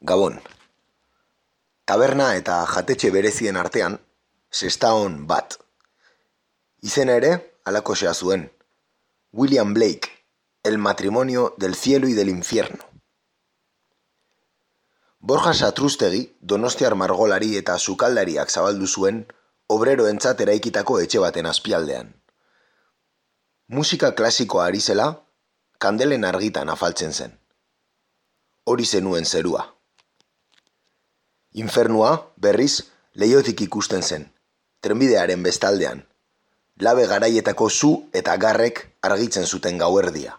Gabon. Taberna eta jatetxe berezien artean, sestaon bat. Izena ere, alakosea zuen. William Blake, El matrimonio del cielo y del infierno. Borja Satrustegi, donostiar margolari eta sukaldariak zabaldu zuen, obrero entzat eraikitako etxe baten azpialdean. Musika klasikoa ari zela, kandelen argitan afaltzen zen. Hori zenuen zerua. Infernua, berriz, leiotik ikusten zen, trenbidearen bestaldean. Labe garaietako zu eta garrek argitzen zuten gauerdia.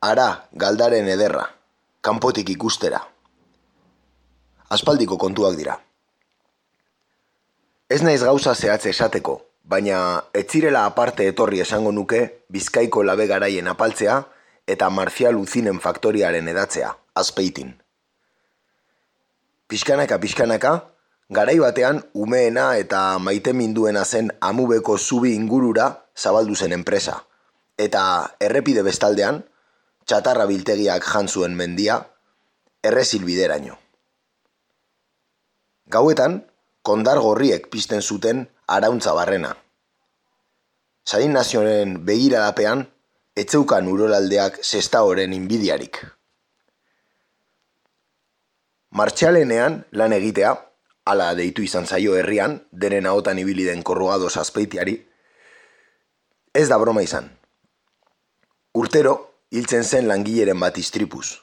Ara, galdaren ederra, kanpotik ikustera. Aspaldiko kontuak dira. Ez naiz gauza zehatze esateko, baina ez zirela aparte etorri esango nuke Bizkaiko labe garaien apaltzea eta Marcial Uzinen faktoriaren edatzea, azpeitin. Piskanaka piskanaka, garai batean umeena eta maite minduena zen amubeko zubi ingurura zabaldu zen enpresa, eta errepide bestaldean, txatarra biltegiak jantzuen mendia, errezil bideraino. Gauetan, kondar gorriek pizten zuten arauntza barrena. Zain nazionen begiradapean, etzeukan urolaldeak zesta horren inbidiarik. Martxalenean lan egitea, ala deitu izan zaio herrian, denen ahotan ibili den korrugados azpeitiari, ez da broma izan. Urtero, hiltzen zen langileren bat istripuz.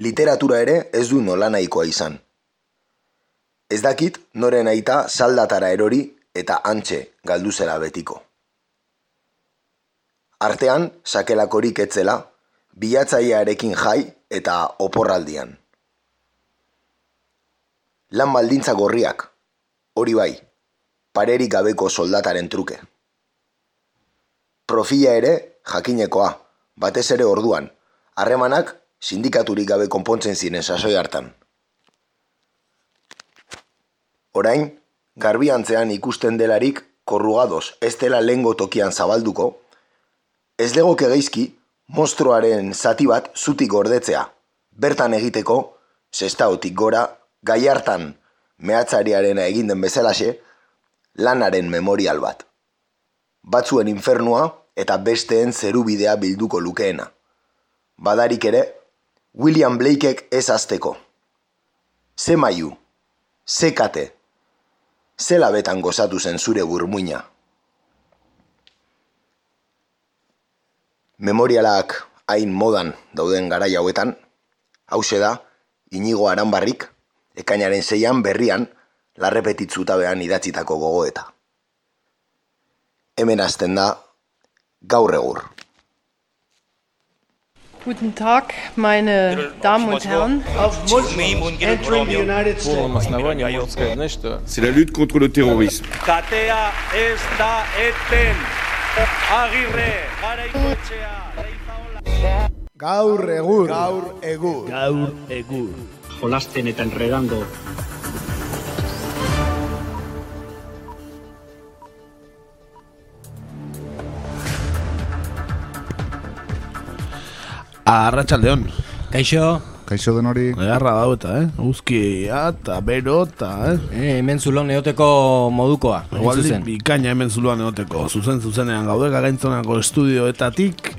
Literatura ere ez du nolanaikoa izan. Ez dakit noren aita saldatara erori eta antxe galduzela betiko. Artean, sakelakorik etzela, bilatzailearekin jai eta oporraldian. Lan baldintza gorriak, hori bai, parerik gabeko soldataren truke. Profila ere jakinekoa, batez ere orduan, harremanak sindikaturik gabe konpontzen ziren sasoi hartan. Orain, garbiantzean ikusten delarik korrugados ez dela lengo tokian zabalduko, ez legoke geizki monstruaren zati bat zutik gordetzea, bertan egiteko, zestaotik gora, gai hartan mehatzariaren egin den bezalaxe, lanaren memorial bat. Batzuen infernua eta besteen zerubidea bilduko lukeena. Badarik ere, William Blakeek ez azteko. Ze maiu, ze kate, zela betan gozatu zen zure burmuina. Memorialak hain modan dauden garai hauetan, hause da, inigo aranbarrik, ekainaren zeian berrian larrepetitzuta behan idatzitako gogoeta. Hemen hasten da, gaur egur. Guten Tag, meine Damen und Herren. Auf Muslim und entering the United States. C'est la lutte contre le terrorisme. Katea ez da eten. Agirre, garaikotxea. Gaur. Gaur egur. Gaur egur. Gaur egur jolasten eta enredando Arratxaldeon. Kaixo, Kaixo den hori. Egarra dauta, eh? Uzkia eta bero eta, eh? eh, hemen zulon neoteko modukoa. zuzen. bikaina hemen zuluan egoteko. Zuzen zuzenean gaude gaintzonako estudioetatik.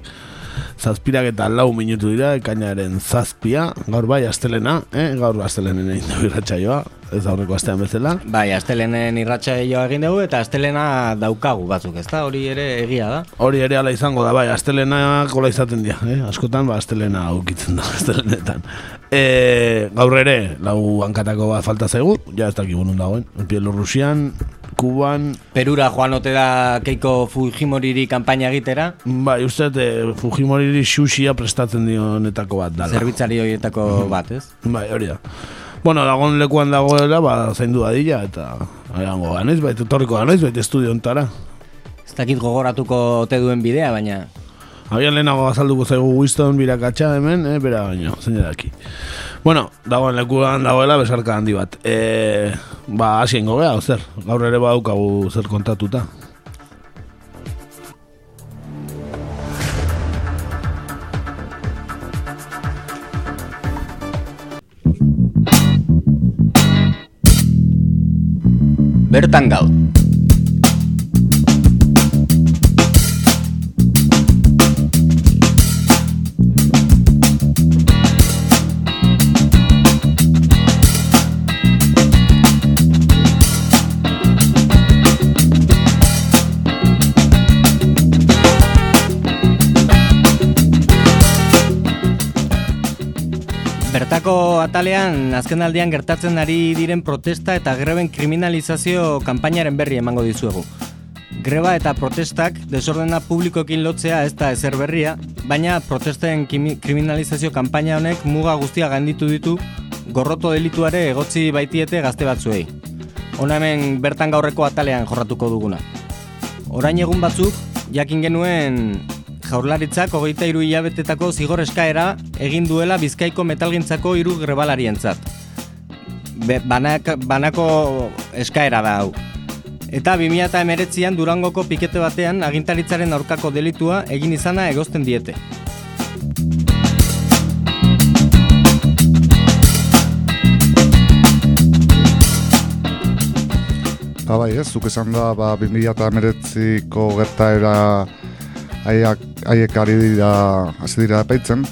Zazpirak eta lau minutu dira, ekainaren zazpia. Gaur bai, astelena, eh? Gaur astelenen egin dugu irratxaioa. Ez aurreko astean bezala. Bai, astelenen irratxa joa egin dugu eta astelena daukagu batzuk, ezta? Hori ere egia da. Hori ere ala izango da, bai, astelena kola izaten dira, eh? askotan, ba, astelena aukitzen da, astelenetan. E, gaur ere, lau hankatako bat falta zaigu, ja ez dakigu nun dagoen, Bielorrusian, Kuban, Perura joan ote da Keiko Fujimoriri kanpaina egitera, bai, uste, e, Fujimoriri xuxia prestatzen dionetako bat dala. zerbitzari horietako bat, ez? Bai, hori da. Bueno, dagoen lekuan dagoela, ba, zaindu dadila, eta ahango ganaiz, bait, etorriko ganaiz, bait, estudio ontara. Ez dakit gogoratuko ote duen bidea, baina Agian lehenago azalduko zaigu Winston birakatxa hemen, eh, bera baino, zein daki. Bueno, dagoen lekuan dagoela besarka handi bat. E, ba, hasien gogea, zer, gaur ere badaukagu zer kontatuta. Bertan Bertako atalean azken aldian gertatzen ari diren protesta eta greben kriminalizazio kanpainaren berri emango dizuegu. Greba eta protestak desordena publikoekin lotzea ez da ezer berria, baina protesten kriminalizazio kanpaina honek muga guztia ganditu ditu gorroto delituare egotzi baitiete gazte batzuei. Hona hemen bertan gaurreko atalean jorratuko duguna. Orain egun batzuk, jakin genuen jaurlaritzak hogeita hiru hilabetetako zigor eskaera egin duela bizkaiko metalgintzako hiru grebalarientzat. Banak, banako eskaera da hau. Eta 2019an Durangoko pikete batean agintaritzaren aurkako delitua egin izana egozten diete. Ba bai, ez, zuk esan da, ba, 2019ko gertaera haiek, ari dira, hasi dira epaitzen,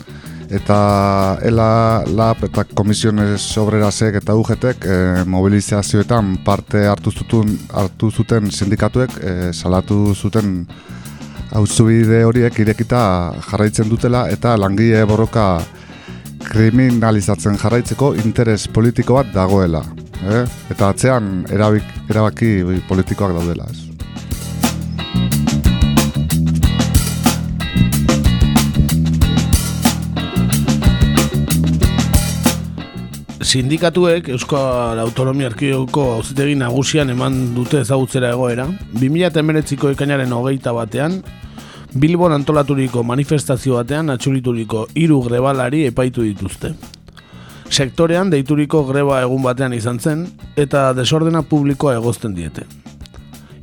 eta ELA, LAB eta Komisiones Obrerasek eta UGTek e, mobilizazioetan parte hartu zuten, hartu zuten sindikatuek e, salatu zuten auzubide horiek irekita jarraitzen dutela eta langile borroka kriminalizatzen jarraitzeko interes politiko bat dagoela. Eh? Eta atzean erabik, erabaki politikoak daudela. Ez? Sindikatuek Euskal Autonomia Erkidegoko auzitegi nagusian eman dute ezagutzera egoera. 2019ko ekainaren hogeita batean, Bilbon antolaturiko manifestazio batean atxurituriko hiru grebalari epaitu dituzte. Sektorean deituriko greba egun batean izan zen eta desordena publikoa egozten diete.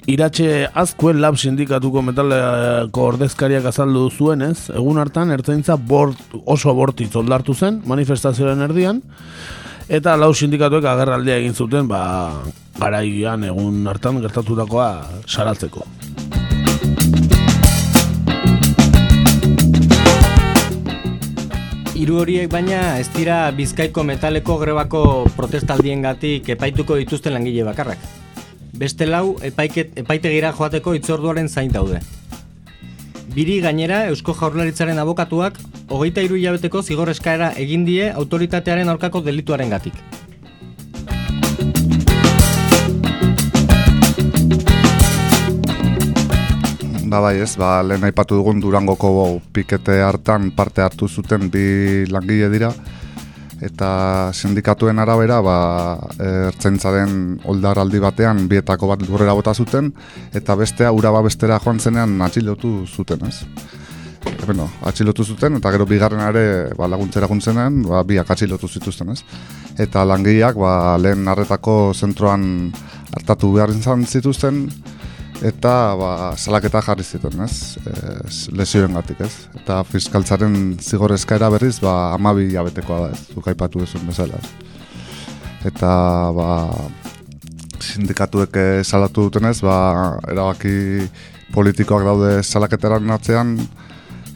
Iratxe azkuen lab sindikatuko metaleko ordezkariak azaldu zuenez, egun hartan ertzaintza bort, oso bortitz oldartu zen manifestazioaren erdian, eta lau sindikatuek agerraldia egin zuten ba, garaian egun hartan gertatutakoa saratzeko. Hiru horiek baina ez dira Bizkaiko metaleko grebako protestaldiengatik epaituko dituzten langile bakarrak. Beste lau epaiket, epaitegira joateko itzorduaren zain daude. Biri gainera Eusko Jaurlaritzaren abokatuak hogeita hiru hilabeteko zigor eskaera egin die autoritatearen aurkako delituaren gatik. Ba bai ez, ba, lehen aipatu dugun Durangoko pikete hartan parte hartu zuten bi langile dira eta sindikatuen arabera ba, ertzaintzaren oldaraldi batean bietako bat lurrera bota zuten eta bestea ura bestera joan zenean atxilotu zuten ez. E, bueno, atxilotu zuten eta gero bigarren ere ba, laguntzera guntzenen ba, biak atxilotu zituzten ez. Eta langileak ba, lehen arretako zentroan hartatu behar izan zituzten eta ba, salaketa jarri zuten, ez? ez lesioen gatik, ez? Eta fiskaltzaren zigor eskaera berriz, ba, amabi jabetekoa da, ez? Zuk aipatu duzun bezala, ez? Eta, ba, sindikatuek eh, salatu dutenez, ba, erabaki politikoak daude salaketaren atzean,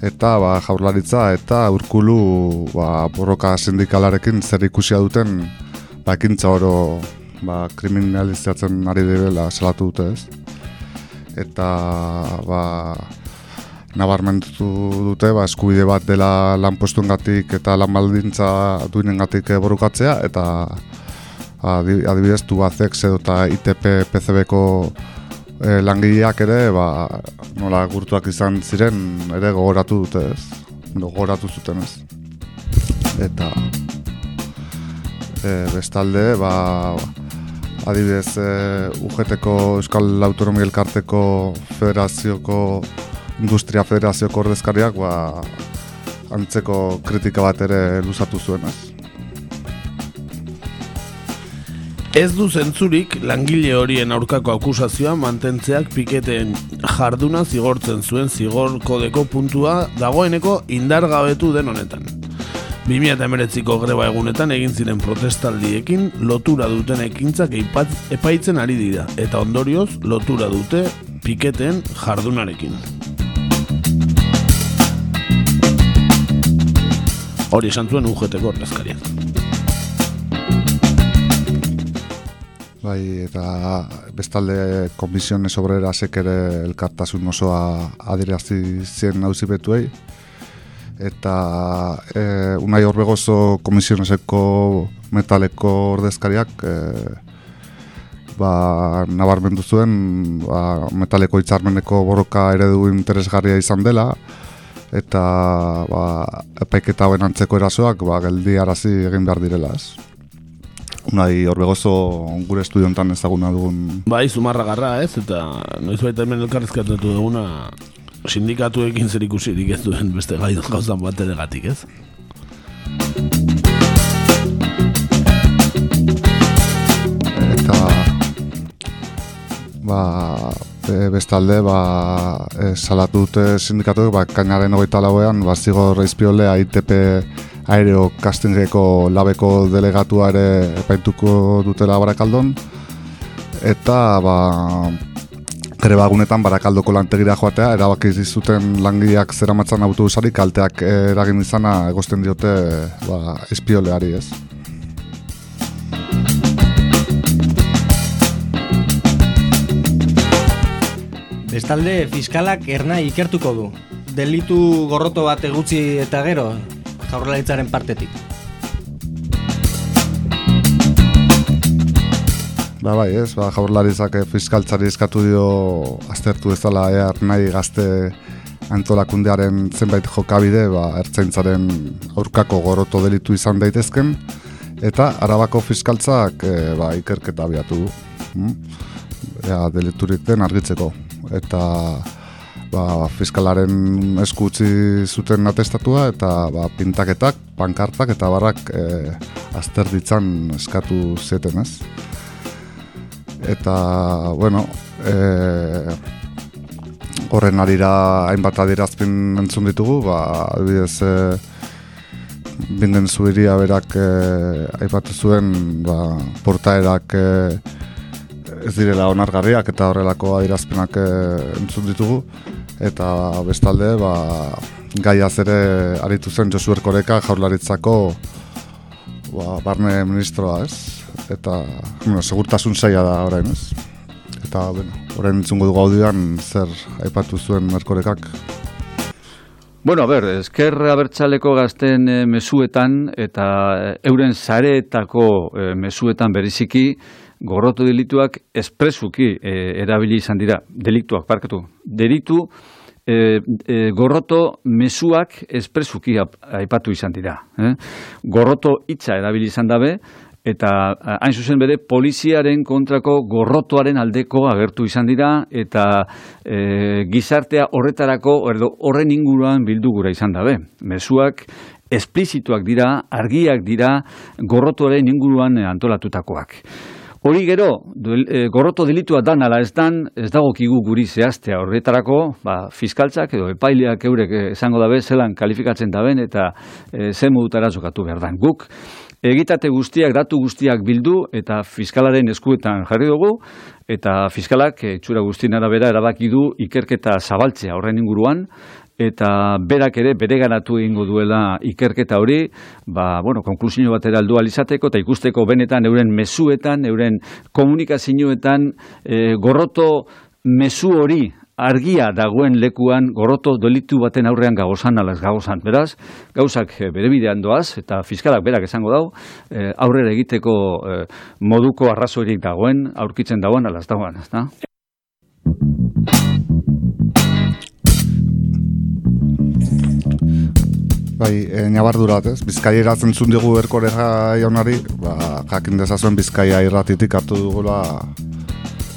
eta ba, jaurlaritza eta urkulu ba, borroka sindikalarekin zer ikusia duten ba, ekintza oro ba, kriminalizatzen ari direla salatu dute ez eta ba, nabarmentu dute ba, eskubide bat dela lanpostuengatik eta lan baldintza duinengatik borukatzea eta adi- adibidez Tubacex edo eta ITP PCB-ko e, langileak ere ba, nola gurtuak izan ziren ere gogoratu dute ez? Gogoratu zuten ez? Eta e, bestalde ba, adibidez e, UGT-ko Euskal Autonomia Elkarteko Federazioko Industria Federazioko ordezkariak ba, antzeko kritika bat ere luzatu zuen ez. Ez du zentzurik langile horien aurkako akusazioa mantentzeak piketeen jarduna zigortzen zuen zigor kodeko puntua dagoeneko indargabetu den honetan. 2008ko greba egunetan egin ziren protestaldiekin lotura duten ekintzak epaitzen ari dira eta ondorioz lotura dute piketen jardunarekin. Hori esan zuen UGT-ko ordezkariak. Bai, eta bestalde komisiones obrerasek ere elkartasun osoa adirazi zien nauzibetuei. Eta e, unai horbegozo komisioneseko metaleko ordezkariak e, ba, nabarmendu zuen ba, metaleko hitzarmeneko borroka eredu interesgarria izan dela eta ba, epaiketa hoen antzeko erasoak ba, geldi arazi egin behar direla ez. Unai horbegozo gure estudiontan ezaguna dugun... Bai, zumarra garra ez, eta noiz baita hemen elkarrezkatu duguna sindikatuekin zer ikusirik ez duen beste gai gauzan bat gatik ez. Eta ba, e, bestalde ba, e, salatu dute sindikatuek ba, kainaren hogeita lauean ba, zigor reizpiolea ITP aereo castingeko labeko delegatua ere epaituko dutela barakaldon eta ba grebagunetan barakaldoko lantegira joatea erabaki zuten langileak zeramatzan autobusarik kalteak eragin izana egosten diote ba, espioleari ez. Bestalde, fiskalak erna ikertuko du. Delitu gorroto bat egutzi eta gero, jaurlaritzaren partetik. Ba bai, ez, ba, jaurlaritzak fiskaltzari eskatu dio aztertu ezala ear nahi gazte antolakundearen zenbait jokabide, ba, ertzaintzaren aurkako goroto delitu izan daitezken, eta arabako fiskaltzak e, ba, ikerketa abiatu du. Hmm? Ea, den argitzeko. Eta ba, fiskalaren eskutzi zuten atestatua eta ba, pintaketak, pankartak eta barrak e, azter ditzan eskatu zeten ez. Eta, bueno, e, horren arira hainbat adirazpin entzun ditugu, ba, adibidez, e, bingen zuiria berak e, aipatu zuen ba, portaerak e, ez direla onargarriak eta horrelako adirazpenak e, entzun ditugu. Eta bestalde ba, gaiaz ere aritu zen Josu Erkoreka jaurlaritzako ba, barne ministroa ez eta bueno, segurtasun zaila da orain ez eta bueno, orain entzungo dugu audioan zer aipatu zuen Erkorekak Bueno, a ber, esker abertxaleko gazten e, mesuetan eta eh, euren zareetako e, mesuetan beriziki gorrotu delituak espresuki e, erabili izan dira, deliktuak, parkatu, delitu e, e, gorroto mesuak espresuki aipatu izan dira. Eh? Gorroto hitza erabili izan dabe, eta hain zuzen bere poliziaren kontrako gorrotoaren aldeko agertu izan dira, eta e, gizartea horretarako, erdo, horren inguruan bildu gura izan dabe. Mesuak esplizituak dira, argiak dira, gorrotoaren inguruan antolatutakoak. Hori gero, e, gorroto delitua dan ala ez dan, ez dago kigu guri zehaztea horretarako, ba, fiskaltzak edo epaileak eurek esango dabe zelan kalifikatzen daben eta e, zen modutara zokatu behar dan. Guk, egitate guztiak, datu guztiak bildu eta fiskalaren eskuetan jarri dugu, eta fiskalak, e, txura guztien arabera, erabaki du ikerketa zabaltzea horren inguruan, eta berak ere bere ganatu egingo duela ikerketa hori, ba, bueno, konklusio batera aldu alizateko, eta ikusteko benetan euren mesuetan, euren komunikazioetan, e, gorroto mesu hori argia dagoen lekuan gorroto delitu baten aurrean gagozan alaz gagozan. Beraz, gauzak e, bere bidean doaz, eta fiskalak berak esango dau, e, aurrera egiteko e, moduko arrazoirik dagoen, aurkitzen dagoen alaz dagoen. Ez Bai, e, nabardura bat, ez? Bizkaia iratzen zun dugu erkore jaunari, ba, jakin dezazuen Bizkaia irratitik hartu dugula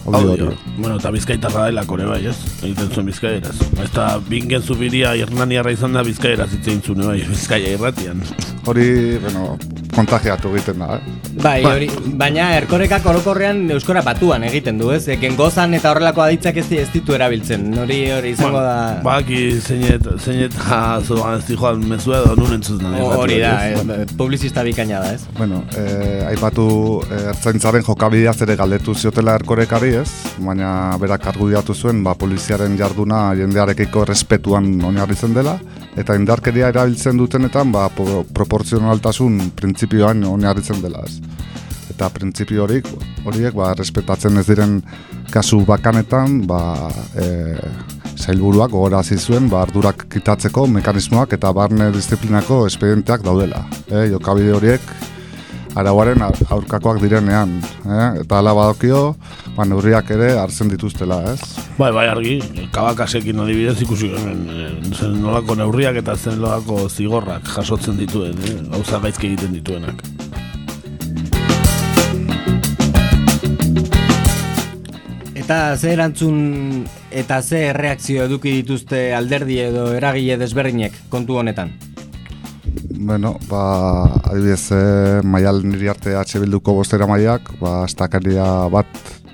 audio. Bueno, eta Bizkaitarra dela kore bai, ez? Egiten zuen Bizkaieraz. Eta bingen zubiria Hernaniarra izan da Bizkaieraz itzein zuen bai, Bizkaia irratian. Hori, bueno, kontagiatu egiten da, eh? Bai, hori, baina erkorekak orokorrean euskora batuan egiten du, ez? Eken gozan eta horrelako aditzak ez, ez ditu erabiltzen, hori hori izango da... Ba, ki zeinet, zeinet jazo ez di joan mezua edo nun entzuz nahi. Hori da, eh, publizista bikaina da, ez? Bueno, eh, aipatu eh, ertzaintzaren jokabideaz ere galdetu ziotela erkorekari, ez? Baina berak argudiatu zuen, ba, poliziaren jarduna jendearekiko respetuan oinarritzen dela, eta indarkeria erabiltzen dutenetan ba, proportzionaltasun printzipioan oinarritzen dela ez. Eta printzipio horiek, horiek ba, respetatzen ez diren kasu bakanetan ba, e, zailburuak gogorazi zuen ba, ardurak kitatzeko mekanismoak eta barne disiplinako espedienteak daudela. E, jokabide horiek arauaren aurkakoak direnean. Eh? Eta ala badokio, ba, neurriak ere hartzen dituztela, ez? Bai, bai, argi, kabakasekin adibidez ikusi zen nolako neurriak eta zen nolako zigorrak jasotzen dituen, eh? gauza gaizki egiten dituenak. Eta ze erantzun eta ze reakzio eduki dituzte alderdi edo eragile desberdinek kontu honetan? Bueno, ba, adibidez, eh, maial niri arte H bilduko bostera maiak, ba, estakaria bat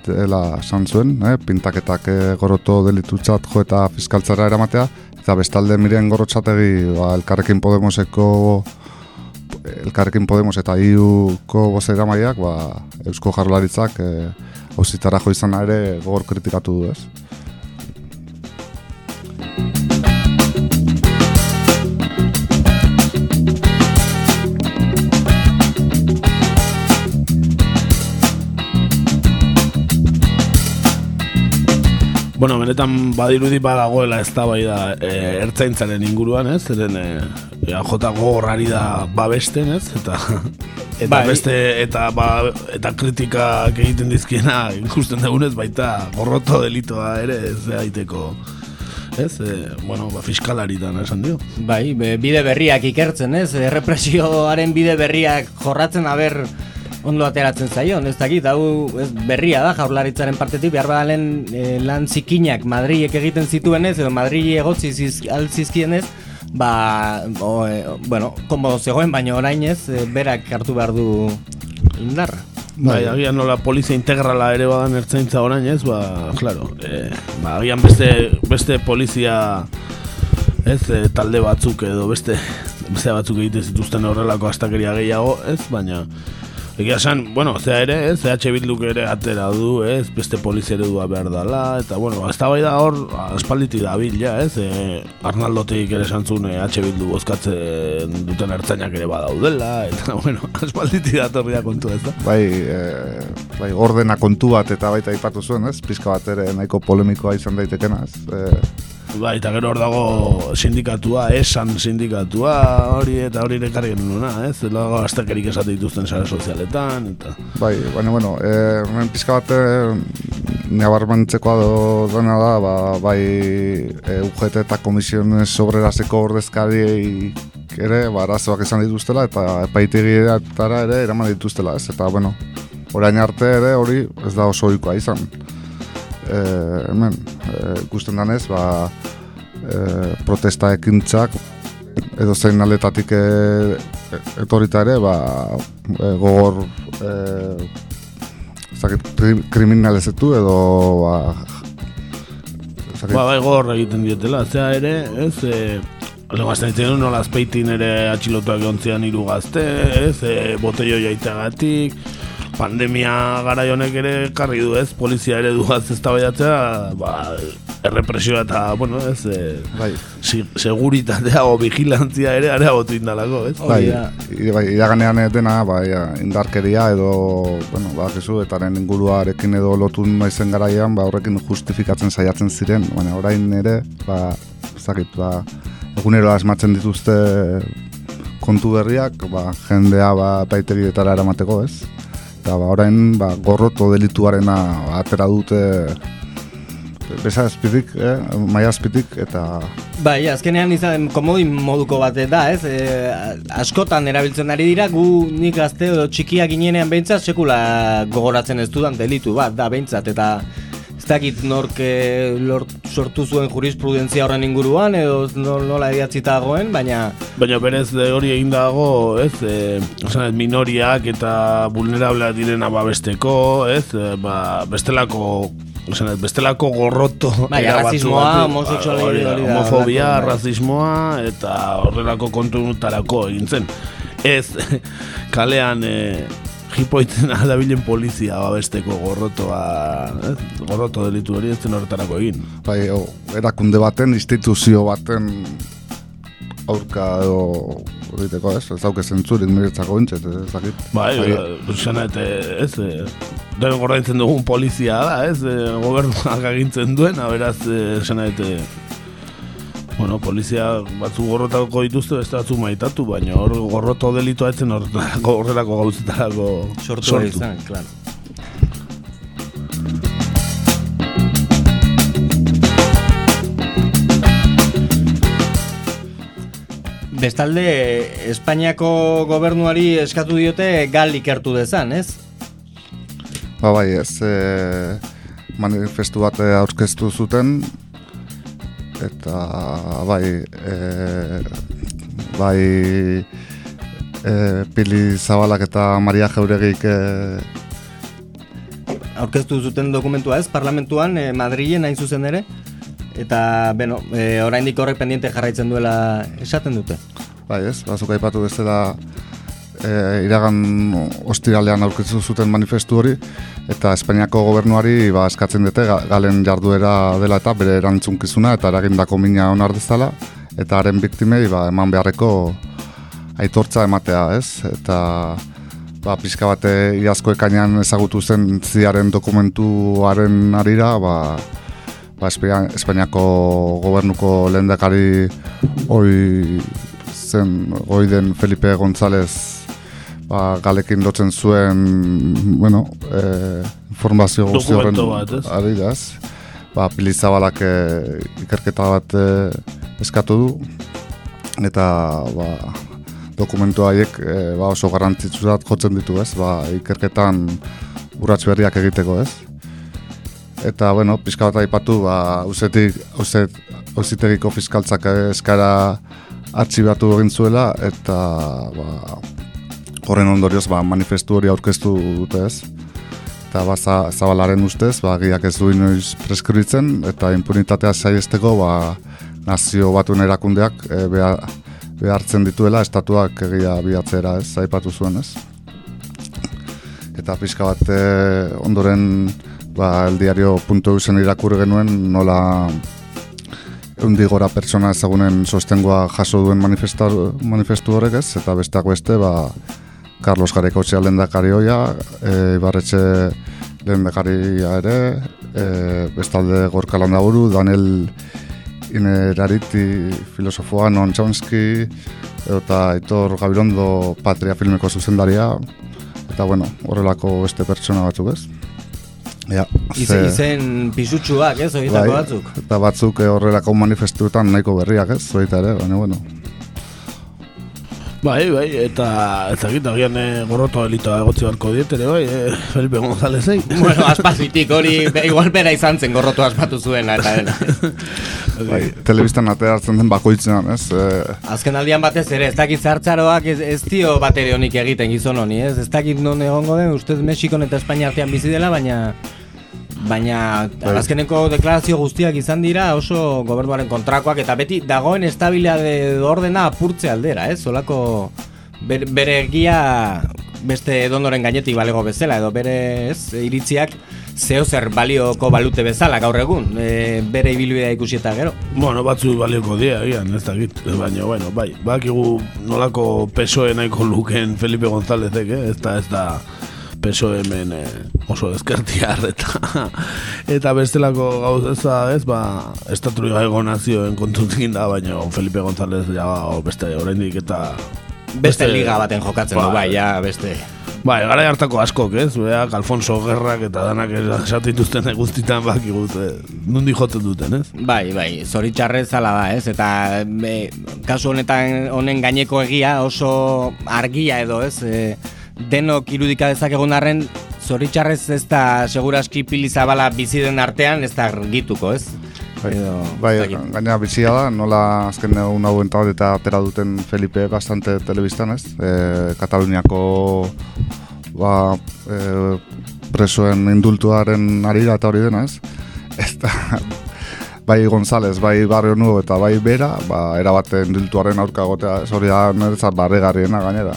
dela esan zuen, eh, pintaketak eh, goroto delitutzat jo eta fiskaltzara eramatea, eta bestalde miren gorotzategi ba, elkarrekin Podemoseko elkarrekin Podemos eta iuko bostera maiak, ba, eusko jarlaritzak eh, hausitara jo izan ere gogor kritikatu du ez. Bueno, benetan badirudi badagoela ez da bai da e, ertzaintzaren inguruan, ez? Zeren e, jota gogorrari da babesten, ez? Eta, eta bai. beste, eta, ba, eta kritikak egiten dizkiena ikusten dugunez baita gorroto delitoa ere ez daiteko ez? E, bueno, ba, fiskalaritan esan dio. Bai, bide berriak ikertzen, ez? Errepresioaren bide berriak jorratzen aber ondo ateratzen zaio, ez dakit, hau ez berria da jaurlaritzaren partetik, behar badalen e, lan zikinak Madriek egiten zituen ez, edo Madri egotzi ziz, altzizkien ez, ba, o, e, bueno, komo zegoen, baina orain ez, e, berak hartu behar du indarra. Bai, agian nola polizia integrala ere badan ertzaintza orain ez, ba, claro, e, ba, agian beste, beste polizia ez, e, talde batzuk edo beste, beste batzuk egite zituzten horrelako astakeria gehiago, ez, baina Egia esan, bueno, zea ere, ez, EH Bilduk ere atera du, ez, beste polizia eredua behar dela, eta, bueno, ez da bai da hor, espalditi da bil, ja, ez, e, Arnaldotik ere santzun EH Bildu bozkatzen duten ertzainak ere badaudela, eta, bueno, espalditi da torria kontu ez da. Bai, e, bai, ordena kontu bat eta baita ipatu zuen, ez, pizka bat ere nahiko polemikoa izan daitekena, ez, e, Ba, eta gero hor dago sindikatua, esan sindikatua, hori eta hori nekarri genuna, ez? Zelo dago aztekerik esate dituzten sare sozialetan, eta... Bai, baina, bueno, e, pizka bat, e, nabarmentzeko dena da, ba, bai, e, UGT eta komisiones sobreraseko ordezkari ere, ba, arazoak esan dituztela, eta epaitegietara ere eraman dituztela, ez? Eta, bueno, orain arte ere hori ez da oso oikoa izan e, hemen e, ikusten danez ba, e, protesta ekintzak edo zein aldetatik e, etorita ere ba, e, gogor e, zakit, kriminalezetu edo ba, zakit, ba, bai gogor egiten dietela. Zea ere ez e, Lego azten ditzen nola azpeitin ere atxilotuak gontzian hiru gazte, ez, e, botello jaitegatik, pandemia gara honek ere karri du ez, polizia ere duaz ez da ba, errepresioa eta, bueno, ez, e, bai. si, seguritatea o vigilantzia ere area botu indalako, ez? Bai, bai, iraganean dena, bai, indarkeria edo, bueno, ba, kezu, eta inguruarekin edo lotu naizen garaian, ba, horrekin justifikatzen saiatzen ziren, baina orain ere, ba, zakit, ba, egunero asmatzen dituzte kontu berriak, ba, jendea ba, paitegietara eramateko, ez? Eta ba, orain ba, gorroto delituarena atera dute besa azpitik, eh? maia azpitik, eta... Bai, azkenean izan komodin moduko bat da, ez? E, askotan erabiltzen ari dira, gu nik gazte edo txikiak ginenean behintzat sekula gogoratzen ez dudan delitu bat, da behintzat, eta dakit nork eh, lort, sortu zuen jurisprudentzia horren inguruan edo nol- nola idatzita dagoen, baina Baina berez de hori egin dago, ez, e, osan, minoriak eta vulnerableak direna babesteko, ez, e, ba, bestelako osan, bestelako gorroto Bai, da, homofobia, arrazismoa eta horrelako kontunutarako egin zen. Ez, kalean e, jipoitzen adabilen polizia babesteko gorrotoa, ez, gorroto delitu hori ez zen horretarako egin. Bai, o, erakunde baten, instituzio baten aurka edo egiteko, ez? Ez dauke zentzurik niretzako intxet, ez dakit. Bai, esan eta ez, e, den gordaintzen dugun polizia da, ez, e, gobernuak agintzen duen, beraz, esan eta, bueno, polizia batzu gorrotako dituzte, beste batzu maitatu, baina hor gorroto delitua etzen horrelako, horrelako gauzetarako sortu, sortu. izan, claro. Bestalde, Espainiako gobernuari eskatu diote gal ikertu dezan, ez? Ba bai, ez e, manifestu bat aurkeztu zuten eta bai e, bai e, Pili Zabalak eta Maria Jauregik e, aurkeztu zuten dokumentua ez, parlamentuan, e, Madrilen hain zuzen ere, eta, beno, e, oraindik horrek pendiente jarraitzen duela esaten dute. Bai ez, bazuk aipatu bezala e, iragan ostiralean aurkeztu zuten manifestu hori, eta Espainiako gobernuari ba, eskatzen dute ga- galen jarduera dela eta bere erantzunkizuna eta eragindako mina onar dezala, eta haren biktimei ba, eman beharreko aitortza ematea, ez? Eta ba, pixka bate iazko ekainan ezagutu zen ziaren dokumentuaren arira, ba, ba, Espainia- Espainiako gobernuko lehendakari hoi zen, hoi den Felipe González ba, galekin lotzen zuen, bueno, e, informazio guzti horren ez? Ba, Pili Zabalak e, ikerketa bat e, eskatu du, eta ba, dokumentu haiek e, ba, oso garrantzitsuat jotzen ditu, ez? Ba, ikerketan urrats berriak egiteko, ez? Eta, bueno, pixka bat aipatu, ba, ausetik, auset, ausitegiko fiskaltzak eskara artxibatu egin zuela, eta, ba, horren ondorioz, ba, manifestu hori aurkeztu dute, ez? Eta, ba, za, zabalaren ustez, ba, giak ez du inoiz preskribitzen, eta impunitatea saiesteko, ba, nazio batuen erakundeak e, behar, behartzen dituela estatuak egia biatzera, ez? Aipatu zuen, ez? Eta pixka bat e, ondoren ba, eldiario.eusen irakur genuen nola eundi gora pertsona ezagunen sostengoa jaso duen manifestu horrek ez, eta besteak beste, ba, Carlos Garekotxea lehendakari hoia, e, Ibarretxe lehendakaria ere, e, bestalde Gorka Landaburu, Daniel Inerariti filosofoa, Non Chomsky, eta Aitor Gabirondo Patria filmeko zuzendaria, eta bueno, horrelako beste pertsona batzuk ez. Ja, Ize, izen pisutsuak, ez, horietako batzuk. Eta batzuk eh, horrelako manifestuetan nahiko berriak ez, baita ere, baina bueno. Bai, bai, eta ez dakit, agian e, gorroto delitoa egotzi barko diet ere, bai, e, Felipe Gonzálezei. bueno, aspazitik hori, be, igual bera izan zen gorroto aspatu zuena, eta dena. bai, telebistan ateratzen den bakoitzean, ez? E, Azken aldian batez ere, ez dakit zartzaroak ez, ez dio batere honik egiten gizon honi, ez? Ez dakit non egongo den, ustez Mexikon eta Espainia artean bizi dela, baina baina azkeneko deklarazio guztiak izan dira oso gobernuaren kontrakoak eta beti dagoen estabilitate ordena apurtze aldera, ez? Solako ber, bere egia beste edonoren gainetik balego bezala edo bere, ez, iritziak zeo zer balioko balute bezala gaur egun, e, bere ibilbidea ikusi eta gero. Bueno, batzu balioko dia, egian, ez dakit, baina, bueno, bai, bakigu nolako pesoe nahiko luken Felipe Gonzálezek, eh? ez da, ez da, peso hemen eh, oso ezkertiar eta eta bestelako gauza ez ba estatu gaego nazioen kontutik da baina Felipe González ja beste oraindik eta beste, liga baten jokatzen du bai ja beste Bai, gara hartako askok, ez? Beak, Alfonso Gerrak eta danak esatu dituzten guztitan bakigut, eh, nundi jotzen duten, ez? Bai, bai, zoritxarrez zala da, ez? Eta be, kasu honetan honen gaineko egia oso argia edo, ez? E, denok irudika dezakegun arren Zoritxarrez ez da seguraski pili zabala bizi den artean ez da argituko, ez? Bai, Edo, bai gaina bizia da, nola azken egun hau entabat eta atera duten Felipe bastante telebistan ez, e, Kataluniako ba, e, presoen indultuaren arira eta hori dena ez, da, bai González, bai Barrio Nuevo eta bai Bera, ba, erabate indultuaren aurka gotea, ez hori da niretzat barregarriena gainera.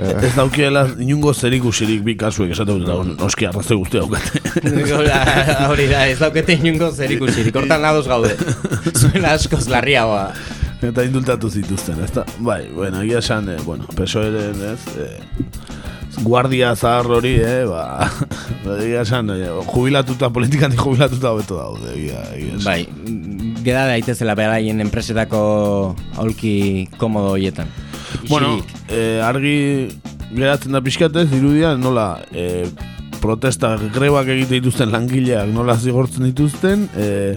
E, Ez daukiela inungo zerikusirik bi kasuek esatu dut noski arrazoi guzti daukate. Hori da, ez daukete inungo zer ikusirik, hortan lados gaude. Zuena askoz larriagoa. Eta indultatu zituzten, ezta? Bai, bueno, egia esan, eh, bueno, pesoeren, ez, eh, guardia zahar hori, eh, ba, egia esan, eh, jubilatuta, politikan jubilatuta hobeto daude, egia, egia esan. Bai, geda daitezela beraien enpresetako aulki komodo hoietan. Bueno, eh, argi geratzen da pixkatez, irudia, nola, eh, protesta, grebak egite dituzten langileak nola zigortzen dituzten, eh,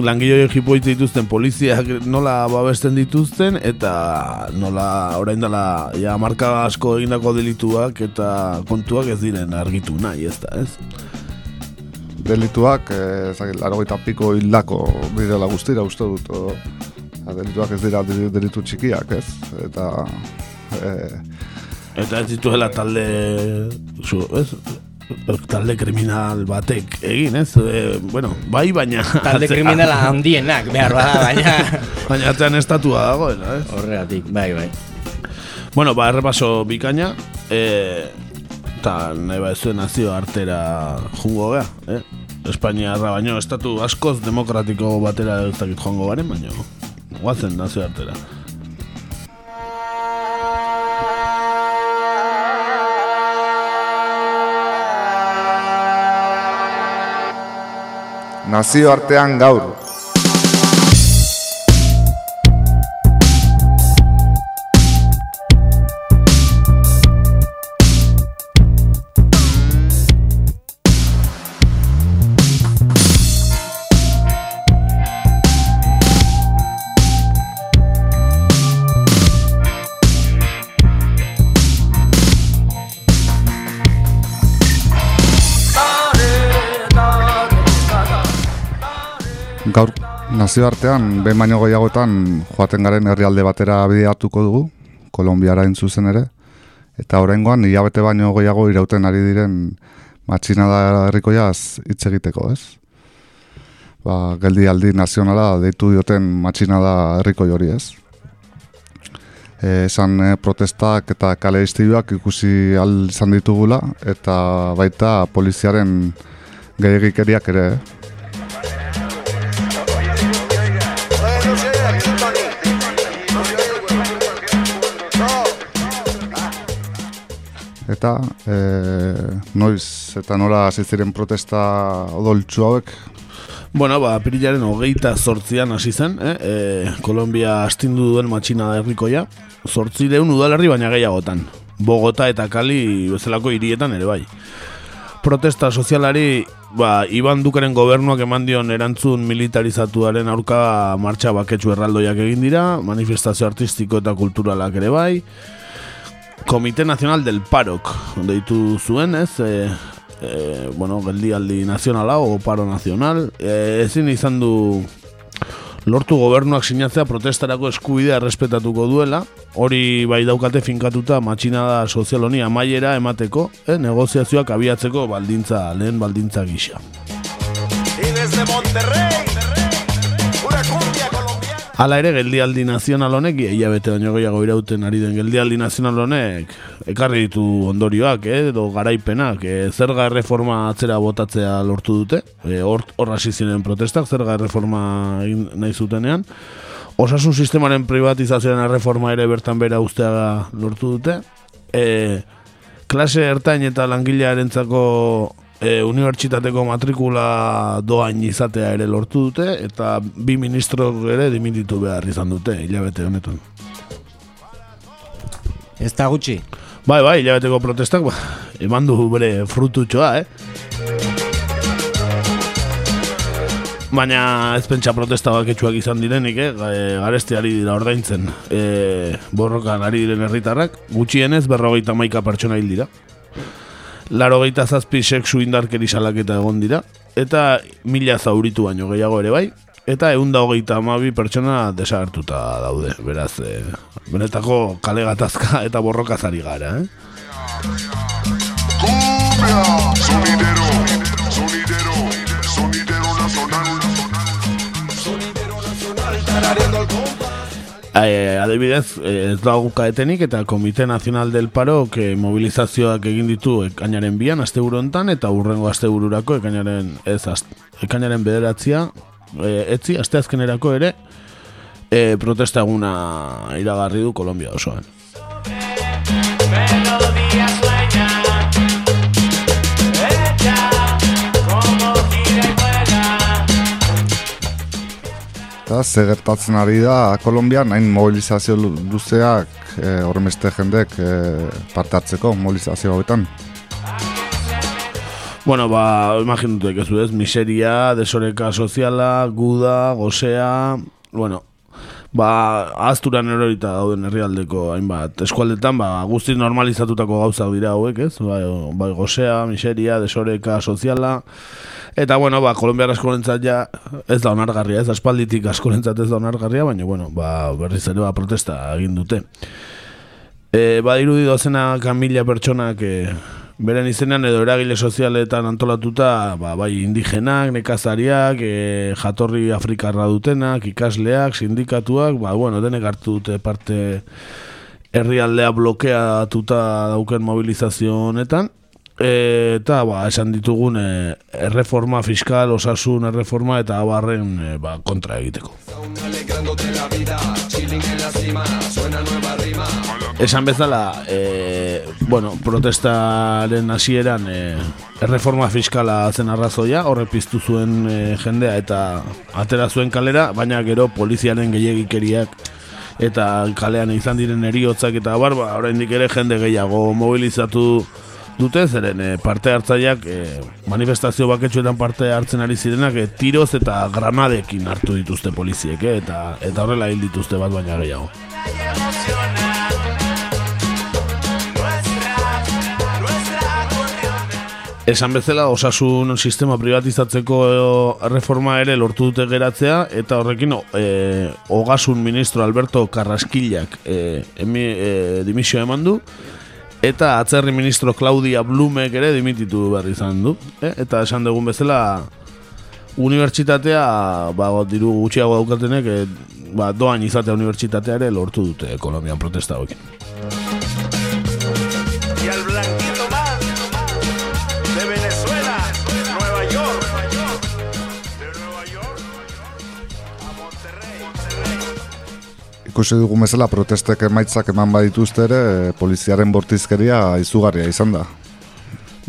langile horiek jipoite dituzten poliziak nola babesten dituzten eta nola orain dela ja marka asko egindako delituak eta kontuak ez diren argitu nahi, ez da, ez? delituak, eh, larogeita piko hildako direla guztira uste dut, o, ja, delituak ez dira deli- delitu txikiak, ez? Eta, eh, Eta ez dituela talde zu, ez? talde kriminal batek egin, ez? E, bueno, bai, baina... Talde kriminala handienak behar bada, baina... Baina atzean estatua dagoela, ez? Horregatik, bai, bai. Bueno, ba, errepaso bikaina, e, eta nahi ba ez nazio artera jungo gea, eh? Espainiarra baino, estatu askoz demokratiko batera ez dakit joango garen, baino, guazen nazio artera. nazioartean gaur. Gaur nazioartean behin baino gehiagotan joaten garen herrialde batera bideatuko dugu, Kolombiara zuzen ere, eta oraingoan hilabete baino gehiago irauten ari diren matxinada herrikoiaz hitz egiteko, ez? Ba, geldialdi nazionala deitu dioten matxinada herrikoi hori, ez? E, esan e, protestak eta kale istiluak ikusi al izan ditugula eta baita poliziaren gehiagikeriak ere, eh? Eta e, noiz eta nola hasi ziren protesta odoltsu hauek Bueno, ba, pirilaren hogeita sortzian hasi zen, eh? e, Kolombia astindu duen matxina herrikoia, sortzireun udalerri baina gehiagotan. Bogota eta Kali bezalako hirietan ere bai. Protesta sozialari, ba, Iban Dukaren gobernuak eman dion erantzun militarizatuaren aurka martxa baketsu erraldoiak egin dira, manifestazio artistiko eta kulturalak ere bai, Komite Nacional del Parok, deitu zuen, ez, e, e, bueno, geldialdi nazionala o paro nazional, e, ezin izan du lortu gobernuak sinatzea protestarako eskubidea errespetatuko duela, hori bai daukate finkatuta matxinada sozial honi amaiera emateko, eh, negoziazioak abiatzeko baldintza, lehen baldintza gisa. Hala ere, geldialdi nazional honek, hilabete baino gehiago irauten ari den geldialdi nazional honek, ekarri ditu ondorioak, eh, edo garaipenak, eh, zerga erreforma atzera botatzea lortu dute, eh, hor hasi ziren protestak, zerga erreforma nahi zutenean, osasun sistemaren privatizazioaren erreforma ere bertan bera ustea lortu dute, eh, klase ertain eta langilearentzako e, unibertsitateko matrikula doain izatea ere lortu dute eta bi ministro ere dimititu behar izan dute hilabete honetan. Ez da gutxi. Bai, bai, hilabeteko protestak ba, eman du bere frututxoa, eh? Baina ez pentsa protesta baketsuak izan direnik, eh? Ga- Garesti ari dira ordaintzen e, borrokan ari diren herritarrak, gutxienez berrogeita maika pertsona hil dira. Laro geita zazpi sexu indarkeri salaketa egon dira, eta mila zauritu baino gehiago ere bai, eta egun da hogeita amabi pertsona desagertuta daude, beraz, e, benetako kale gatazka eta borrokazari gara, eh? Sonidero, sonidero, sonidero nacional. Eh, adibidez, eh, ez da gukaetenik eta Komite Nazional del Paro que mobilizazioak egin ditu ekainaren bian, aste hontan eta urrengo aste bururako ekainaren, ez, az, ekainaren bederatzia, eh, etzi, aste azkenerako ere, eh, protesta eguna iragarri du Kolombia osoan. Eta ze gertatzen ari da Kolombian, hain mobilizazio lu- luzeak e, horremeste jendek e, parte hartzeko mobilizazio hauetan. Bueno, ba, imaginatu ekezu ez, miseria, desoreka soziala, guda, gozea, bueno, ba, azturan erorita dauden herrialdeko hainbat eskualdetan, ba, guztiz normalizatutako gauzak dira hauek, ez? Ba, ba, gozea, miseria, desoreka soziala, eta, bueno, ba, Kolombiar askorentzat ja ez da onargarria, ez aspalditik askorentzat ez da onargarria, baina, bueno, ba, berriz ere ba, protesta egin dute. E, ba, irudi dozena mila pertsonak e, beren izenean edo eragile sozialetan antolatuta, ba, bai indigenak, nekazariak, e, jatorri afrikarra dutenak, ikasleak, sindikatuak, ba, bueno, denek hartu dute parte herrialdea blokeatuta dauken mobilizazio honetan, eta ba, esan ditugun e, erreforma fiskal, osasun erreforma eta abarren e, ba, kontra egiteko. Esan bezala, e, bueno, protestaren hasieran e, erreforma fiskala zen arrazoia, horre piztu zuen e, jendea eta atera zuen kalera, baina gero poliziaren gehiagikeriak eta kalean izan diren eriotzak eta bar, ba, oraindik ere jende gehiago mobilizatu dute, zeren e, parte hartzaileak e, manifestazio baketsuetan parte hartzen ari zirenak e, tiroz eta granadekin hartu dituzte poliziek, e, eta, eta horrela hil dituzte bat baina gehiago. Esan bezala osasun sistema privatizatzeko reforma ere lortu dute geratzea eta horrekin e, ogasun ministro Alberto Carrasquillak e, e, dimisio eman du eta atzerri ministro Claudia Blumek ere dimititu behar izan du e, eta esan dugun bezala unibertsitatea ba, diru gutxiago daukatenek e, ba, doan izatea unibertsitatea ere lortu dute Kolombian protesta hauekin. Ikusi dugu bezala protestek emaitzak eman badituzte ere, poliziaren bortizkeria izugarria izan da.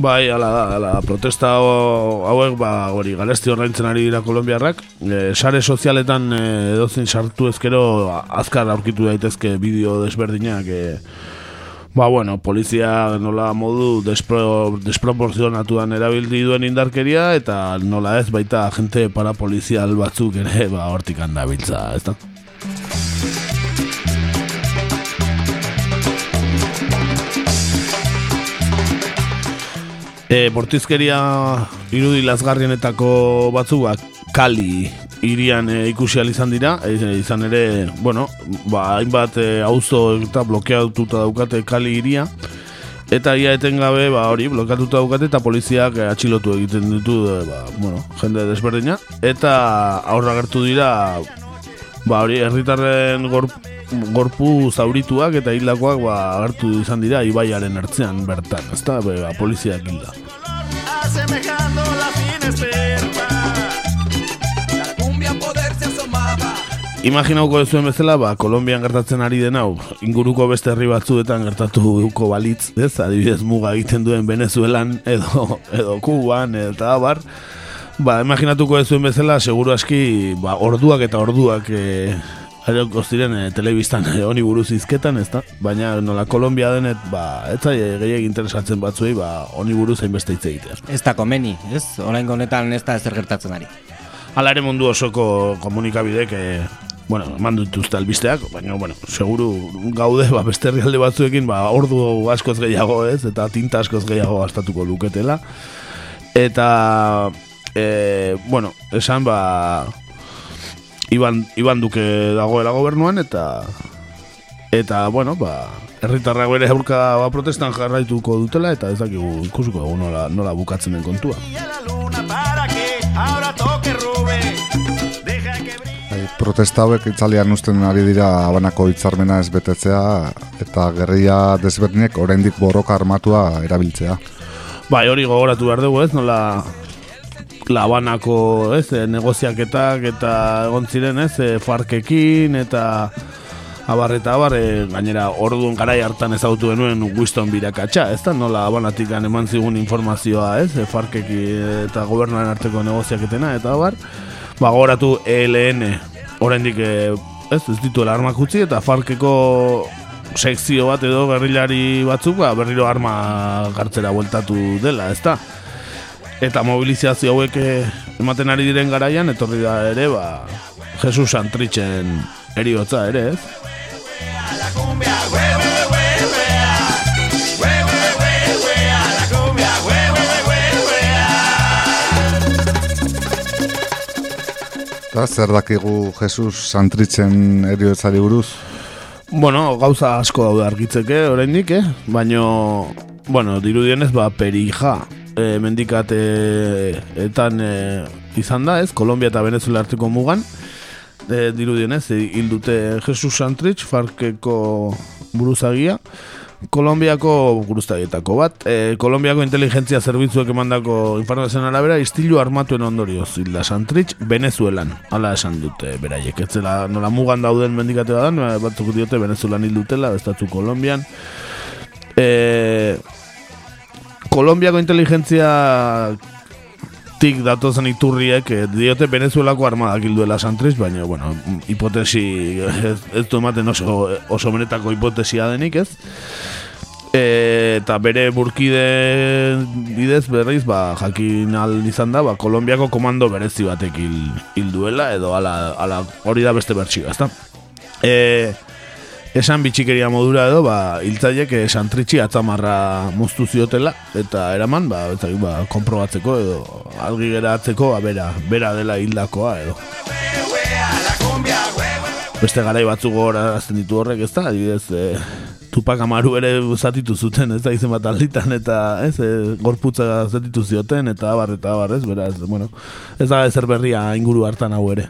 Bai, ala da, ala, protesta hau- hauek, ba, hori, garesti ordaintzen ari dira kolombiarrak. E, sare sozialetan e, edozin sartu ezkero azkar aurkitu daitezke bideo desberdinak. E, ba, bueno, polizia nola modu despro, desproporzionatuan erabildi duen indarkeria, eta nola ez baita agente parapolizial batzuk ere, ba, hortik handabiltza, ez da? E, bortizkeria irudi lazgarrienetako batzuak kali irian e, ikusi izan dira, e, izan ere, bueno, ba, hainbat e, auzo eta blokeatuta daukate kali iria, eta ia etengabe, ba, hori, blokeatuta daukate eta poliziak e, atxilotu egiten ditu, e, ba, bueno, jende desberdina, eta aurra gertu dira, ba, hori, herritarren gorp, gorpu zaurituak eta hildakoak ba, agertu izan dira ibaiaren ertzean bertan, ezta, ba, poliziak hilda. Asemejando la. Imaginauko ez zuen bezala, ba, Kolombian gertatzen ari den hau, inguruko beste herri batzuetan gertatuko balitz, ez, adibidez muga egiten duen Venezuelan edo, edo Kuban eta abar, ba, imaginatuko ez zuen bezala, seguru aski, ba, orduak eta orduak e, Arioko ziren e, telebistan e, honi buruz izketan, ez da? Baina nola Kolombia denet, ba, ez zai gehiagin interesatzen batzuei, ba, honi buruz hainbeste hitz egitea. Ez da komeni, ez? Oraingo honetan ez da ezer gertatzen ari. Hala ere mundu osoko komunikabidek e, bueno, eman dituzte albisteak, baina, bueno, seguru gaude, ba, beste herrialde batzuekin, ba, ordu askoz gehiago ez, eta tinta askoz gehiago gastatuko luketela. Eta, e, bueno, esan, ba, Iban, Iban Duke dagoela gobernuan, eta, eta, bueno, ba, herritarrak bere aurka ba, protestan jarraituko dutela, eta ez dakigu ikusiko dugu nola, nola bukatzen den kontua. Bai, protesta hauek itzalian usten ari dira abanako hitzarmena ez betetzea eta gerria desberdinek oraindik borroka armatua erabiltzea. Bai, hori gogoratu behar dugu, ez, nola labanako, ez, e, negoziaketak eta egon ziren, ez, e, farkekin eta abar eta abar, e, gainera orduan garai hartan ezagutu genuen Winston birakatxa, ez da, nola abanatik eman zigun informazioa, ez, farkeki eta gobernuaren arteko negoziaketena, eta abar, ba, gogoratu ELN, oraindik ez, ez dituela armak utzi, eta farkeko sekzio bat edo gerrilari batzuk ba, berriro arma gartzera bueltatu dela, ezta? Eta mobilizazio hauek eh, ematen ari diren garaian, etorri da ere, ba, Jesus Santritzen eriotza ere, ez? Eta zer dakigu Jesus Santritzen eriotzari buruz? Bueno, gauza asko daude argitzeke oraindik, eh? Baino, bueno, dirudienez, ba, perija e, mendikate etan e, izan da, ez? Kolombia eta Venezuela arteko mugan. E, dirudienez, hil dute Jesus Santrich, Farkeko buruzagia. Kolombiako buruzagietako bat. E, Kolombiako inteligentzia zerbitzuek emandako informazioen arabera, istilu armatuen ondorioz, hilda Santrich, Venezuelan. Hala esan dute beraiek. Ez zela, nola mugan dauden mendikate badan, batzuk diote Venezuelan hil dutela, bestatzu Kolombian. E, Kolombiako inteligentzia tik datozen iturriek eh, diote Venezuelako armadak hilduela Santriz, baina, bueno, hipotesi ez, ez du ematen oso, oso benetako hipotesia denik, ez? E, eta bere burkide bidez berriz, ba, jakin izan da, ba, Kolombiako komando berezi batek hil, hil edo ala, ala hori da beste bertxioa, ezta? E, esan bitxikeria modura edo, ba, hiltzaiek eh, santritxi atzamarra moztu ziotela, eta eraman, ba, eta, ba, komprobatzeko edo, algi geratzeko, ba, bera, bera dela hildakoa edo. Beste garai batzuk gogorazten ditu horrek, ez da, adibidez, e, Tupak Amaru ere zatitu zuten, ez da, izen bat alditan, eta, ez, e, gorputza zatitu zioten, eta abar, eta abar, ez, beraz, bueno, ez da ezer berria inguru hartan hau ere.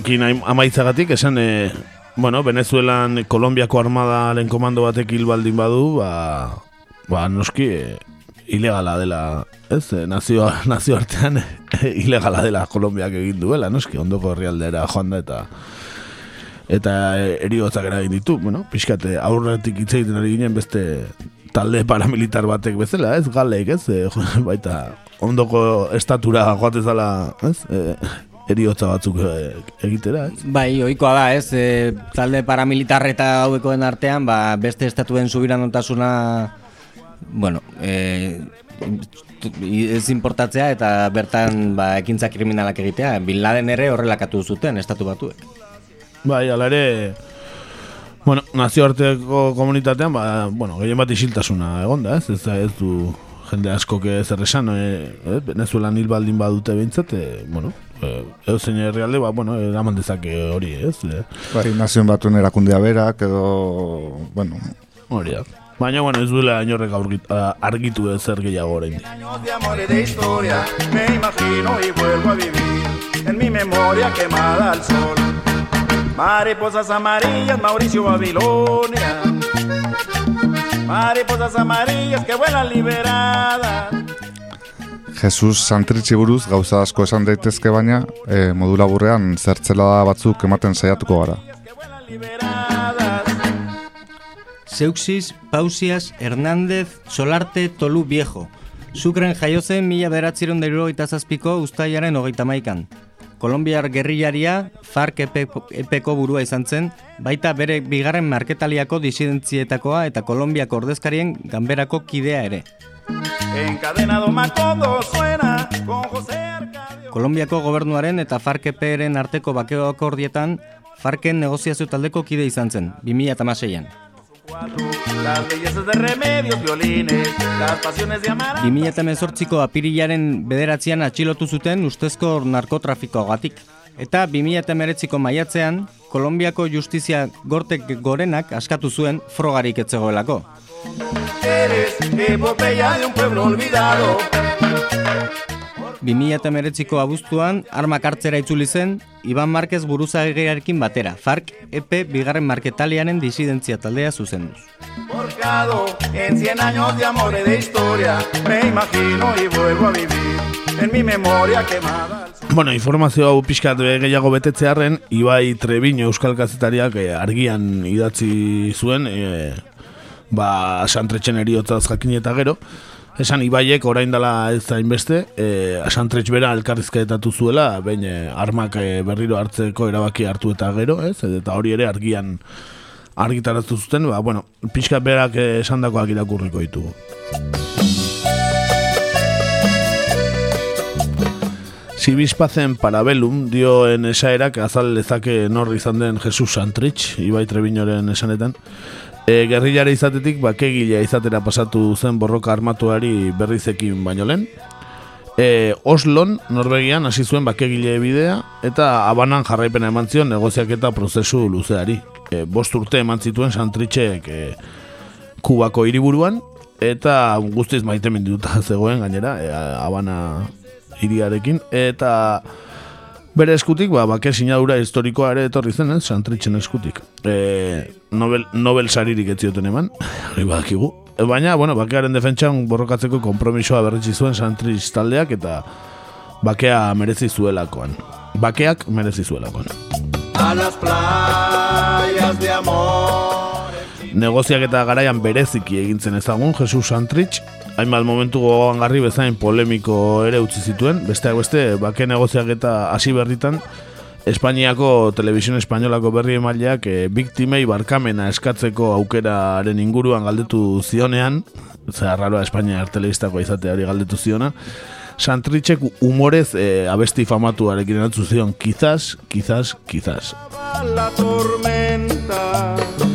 Honekin aim- amaitzagatik esan e, bueno, Venezuelan Kolombiako armadaren komando batek hil baldin badu, ba, ba noski e, ilegala dela, ez? E, nazio, nazio artean e, ilegala dela Kolombiak egin duela, noski ondoko herrialdera joan da eta eta eriotzak eragin ditu, bueno, pixkate aurretik hitz egiten ari ginen beste talde paramilitar batek bezala, ez? Galek, ez? E, baita ondoko estatura joatez dela, ez? E, eriotza batzuk e, egitera, ez? Bai, ohikoa da, ez? E, talde paramilitar eta hauekoen artean, ba, beste estatuen subiranotasuna, bueno, e, ez importatzea eta bertan ba, ekintza kriminalak egitea. Bin Laden ere horrelakatu zuten estatu batuek. Bai, ala ere, bueno, nazioarteko komunitatean, ba, bueno, gehien bat isiltasuna egonda, ez? Ez, da- ez du jende asko zer esan, e, e, Venezuelan hil baldin badute behintzat, bueno, e, edo zein herrialde, ba, bueno, eraman dezake hori, ez? E, Bai, nazioen batuen erakundea berak edo, bueno, hori da. Baina, bueno, ez duela inorrek argitu ez zer gehiago orain. años de amor y de historia me imagino y vuelvo a vivir en mi memoria quemada al sol. Mariposas amarillas, Mauricio Babilonia. Mariposas amarillas que vuelan liberadas. Jesus Santritxi buruz gauza asko esan daitezke baina, e, modu laburrean zertzela batzuk ematen saiatuko gara. Seuxis, Pausias, Hernández, Solarte, Tolu Viejo. Sukren jaio zen mila beratziron dairo eta zazpiko ustaiaren hogeita maikan. Kolombiar gerrilaria FARC epeko burua izan zen, baita bere bigarren marketaliako disidentzietakoa eta Kolombiako ordezkarien ganberako kidea ere. Kolombiako gobernuaren eta FARC eperen arteko bakeo akordietan, FARCen negoziazio taldeko kide izan zen, 2006an. Las bellezas de remedios, violines, las pasiones de amar. 2018ko apirilaren bederatzean atxilotu zuten ustezko narkotrafikoagatik. Eta 2019ko maiatzean, Kolombiako justizia gortek gorenak askatu zuen frogarik etzegoelako. Eres de un pueblo olvidado. 2019ko abuztuan, armak hartzera itzuli zen, Iban Marquez buruzagiarekin batera, FARC EP bigarren marketalianen disidentzia taldea zuzenduz. Forjado en cien años de amor y de historia, me imagino y vuelvo a vivir en mi memoria quemada. Bueno, informazio hau pixkat gehiago betetzearen, Ibai Trebiño Euskal Kazetariak eh, argian idatzi zuen, eh, ba, santretxen eriotzaz jakin eta gero, esan Ibaiek orain dela ez da inbeste, eh, santretx bera elkarrizketatu zuela, bain eh, armak eh, berriro hartzeko erabaki hartu eta gero, ez? Eta hori ere argian argitaraztu zuten, ba, bueno, pixkat berak eh, esandakoak irakurriko ditugu. Zibizpazen parabelum dioen esaerak azal lezake nor izan den Jesus Santrich, Ibai Trebinoren esanetan. E, gerrilare izatetik bakegilea izatera pasatu zen borroka armatuari berrizekin baino lehen. E, Oslon, Norvegian, hasi zuen bakegile bidea, eta abanan jarraipena eman zion negoziak prozesu luzeari. E, bost urte eman zituen Santrichek e, Kubako hiriburuan, eta guztiz maite minduta zegoen gainera, e, abana hiriarekin, eta bere eskutik, ba, bake sinadura historikoa ere etorri zen, ez, Santrichen eskutik. E, Nobel, Nobel saririk ez zioten eman, hori badakigu. E, baina, bueno, bakearen defentsan borrokatzeko konpromisoa berritzi zuen Santrich taldeak, eta bakea merezi zuelakoan. Bakeak merezi zuelakoan. A las playas de amor. negoziak eta garaian bereziki egintzen ezagun Jesus Santrich, hainbat momentu gogoan garri bezain polemiko ere utzi zituen, besteak beste, bake negoziak eta hasi berritan, Espainiako Televisión Espainolako berri emaileak e, biktimei barkamena eskatzeko aukeraren inguruan galdetu zionean, zera raroa Espainia telebistako izateari galdetu ziona, Santrichek humorez e, abesti famatuarekin erantzun zion, quizás, quizás, quizás. La tormenta.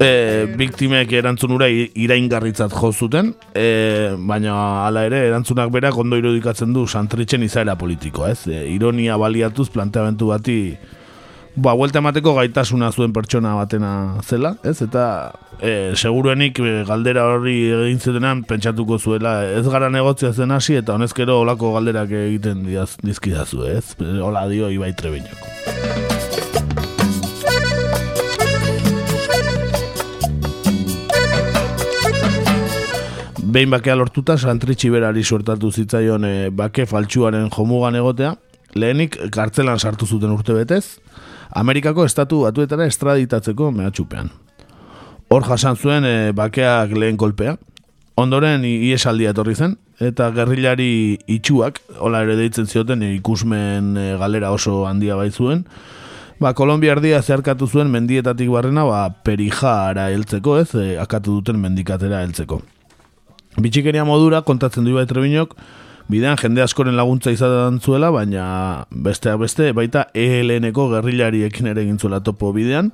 E, biktimek erantzunura iraingarritzat jo zuten, e, baina hala ere erantzunak berak ondo irudikatzen du santritzen izaera politikoa, ez? E, ironia baliatuz planteamentu bati ba, buelta emateko gaitasuna zuen pertsona batena zela, ez? Eta e, seguruenik e, galdera hori egin zutenan pentsatuko zuela ez gara negozia zen hasi eta honezkero olako galderak egiten dizkidazu, ez? Hola dio Ibai Trebiñoko. Behin bakea lortuta Santritxi berari suertatu zitzaion e, bake faltsuaren jomugan egotea, lehenik kartzelan sartu zuten urte betez, Amerikako estatu batuetara estraditatzeko mehatxupean. Hor jasan zuen e, bakeak lehen kolpea, ondoren iesaldia etorri zen, eta gerrilari itxuak, hola ere deitzen zioten e, ikusmen e, galera oso handia baitzuen, Ba, Kolombia erdia zeharkatu zuen mendietatik barrena, ba, perijara heltzeko, ez, e, akatu duten mendikatera heltzeko. Bitxikeria modura kontatzen du Ibai Trebinok bidean jende askoren laguntza izan zuela, baina besteak beste baita ELN-eko gerrilariekin ere egin zuela topo bidean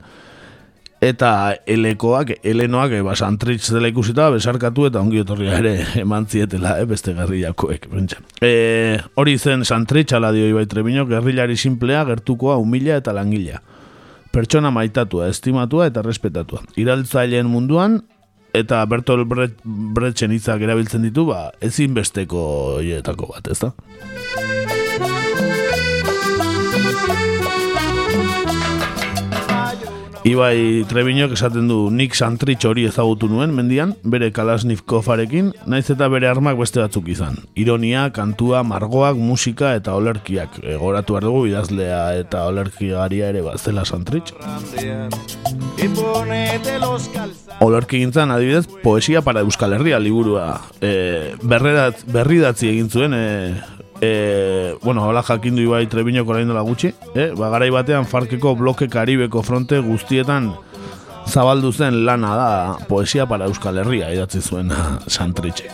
eta elekoak, elenoak, e, ba, Santrich zela ikusita, besarkatu eta ongi etorria ere eman zietela, e, beste gerrilakoek. E, hori zen Santrich ala dio Ibai Trebinok, gerrilari simplea, gertukoa, humila eta langilea. Pertsona maitatua, estimatua eta respetatua. Iraltzaileen munduan, eta Bertolt Brecht, Brechten hitzak erabiltzen ditu, ba, ezinbesteko hietako bat, ez da? Ibai Trebiñok esaten du nik Santrich hori ezagutu nuen mendian, bere Kalashnikovarekin, naiz eta bere armak beste batzuk izan. Ironia, kantua, margoak, musika eta olerkiak. Egoratu behar dugu idazlea eta olerkiaria ere bat zela Santrich. Olerki gintzen, adibidez, poesia para Euskal Herria liburua. E, berredat, berridatzi egin zuen, e, e, bueno, hola jakindu ibai Trebiñoko orain dela gutxi, e, ba, garai batean Farkeko bloke Karibeko fronte guztietan zabaldu zen lana da poesia para Euskal Herria idatzi zuen Santrichek.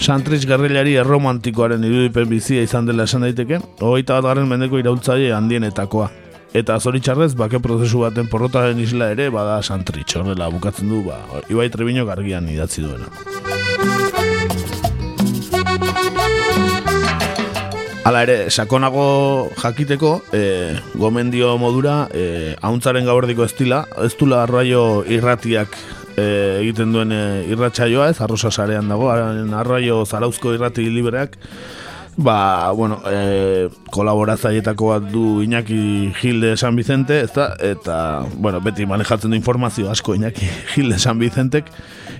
Santrich gerrilari erromantikoaren irudipen bizia izan dela esan daiteke, hogeita bat garen mendeko iraultzaile handienetakoa. Eta zoritxarrez, bake prozesu baten porrotaren isla ere, bada Santrich, horrela bukatzen du, ba, Ibai Trebino gargian idatzi duena. Hala ere, sakonago jakiteko, e, gomendio modura, e, hauntzaren gabordiko estila, ez dula arraio irratiak e, egiten duen e, irratsaioa ez, arrosa sarean dago, arraio zarauzko irrati libreak, ba, bueno, e, kolaboratzaietako bat du Iñaki Gilde San Vicente, ezta? Eta, bueno, beti manejatzen du informazio asko Iñaki Gilde San Vicentek,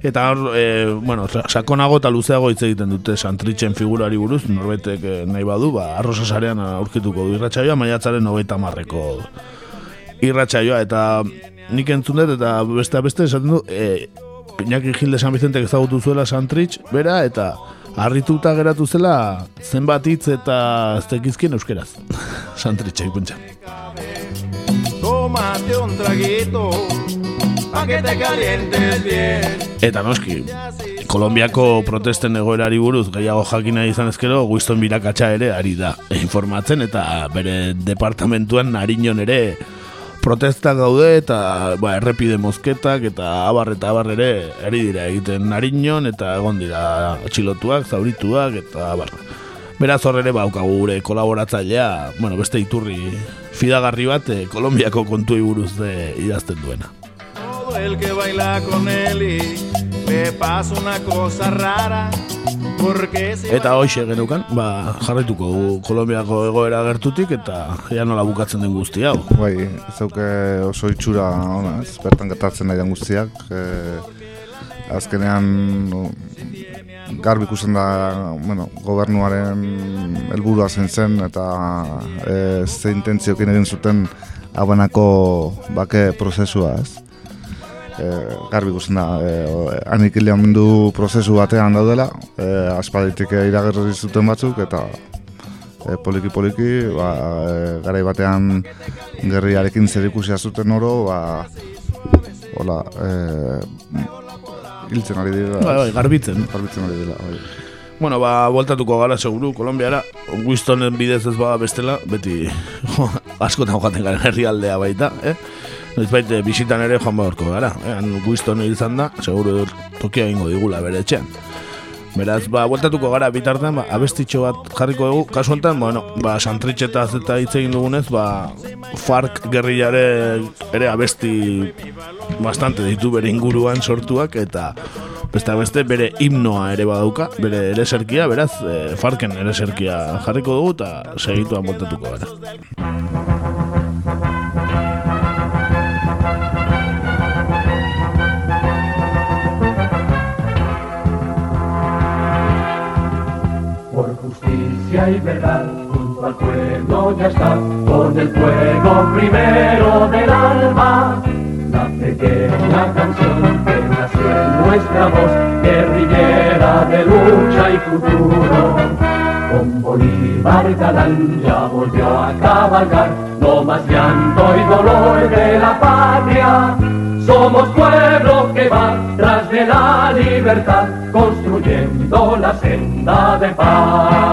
eta hor, e, bueno, sakonago eta luzeago hitz egiten dute Santritzen figurari buruz, norbetek e, nahi badu, ba, arrosa sarean aurkituko du irratsaioa, maiatzaren hogeita marreko irratsaioa, eta nik entzun dut, eta beste beste esaten du, e, Iñaki Gilde San Vicentek ezagutu zuela Santritz, bera, eta harrituta geratu zela zenbat hitz eta zekizkien euskeraz. Santritxa ikuntza. Tomate un traguito pa que te calientes bien. Eta noski, Kolombiako protesten egoerari buruz gehiago jakina izan ezkero, guizton birakatsa ere ari da informatzen eta bere departamentuan nariñon ere protesta gaude eta ba, errepide mozketak eta abar eta abar ere eri dira egiten nariñon eta egon dira txilotuak, zaurituak eta abar. Beraz horre ere baukagu gure kolaboratzailea, bueno, beste iturri fidagarri bat eh, Kolombiako kontu buruz de idazten duena. Todo el que baila con él le pasa una cosa rara Eta hoxe genukan, ba, jarraituko Kolombiako egoera gertutik eta ja nola bukatzen den guzti hau. Bai, zauke oso itxura ona, ez bertan gertatzen nahi den guztiak. E, azkenean no, garbi ikusten da bueno, gobernuaren helburua zen zen eta e, ze intentziokin egin zuten abanako bake prozesua, ez? E, garbi ikusten da e, mundu prozesu batean daudela e, aspalditik iragerri zuten batzuk eta e, poliki poliki ba, e, garai batean gerriarekin zer ikusia zuten oro ba, hola e, hiltzen ari dira bai, bai, garbitzen garbitzen ari dira bai. Bueno, ba, voltatuko gara seguru, Kolombiara, Wistonen bidez ez ba bestela, beti askotan joaten gara herrialdea baita, eh? Noiz baita eh, bisitan ere joan behorko gara. Egan guizton izan da, seguru tokia ingo digula bere etxean. Beraz, ba, bueltatuko gara bitartean, ba, abestitxo bat jarriko dugu, kasu enten, bueno, ba, santritxeta eta hitz egin dugunez, ba, fark gerrilare ere abesti bastante ditu bere inguruan sortuak, eta beste beste bere himnoa ere badauka, bere ere beraz, e, farken ere serkia jarriko dugu, eta segituan bueltatuko gara. Y verdad, junto al pueblo ya está, con el fuego primero del alma, la pequeña canción que nació en nuestra voz, guerrillera de lucha y futuro. Con Bolívar galán ya volvió a cabalgar, no más llanto y dolor de la patria. Somos pueblo que va tras de la libertad, construyendo la senda de paz.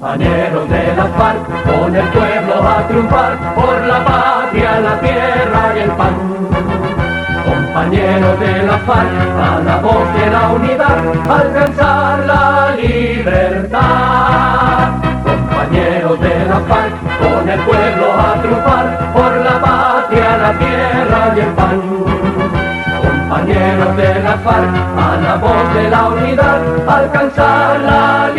Compañeros de la FARC, con el pueblo a triunfar por la patria, la tierra y el pan. Compañeros de la FARC, a la voz de la unidad, alcanzar la libertad. Compañeros de la FARC, con el pueblo a triunfar por la patria, la tierra y el pan compañeros de la FARC, a la voz de la unidad, alcanzar la libertad.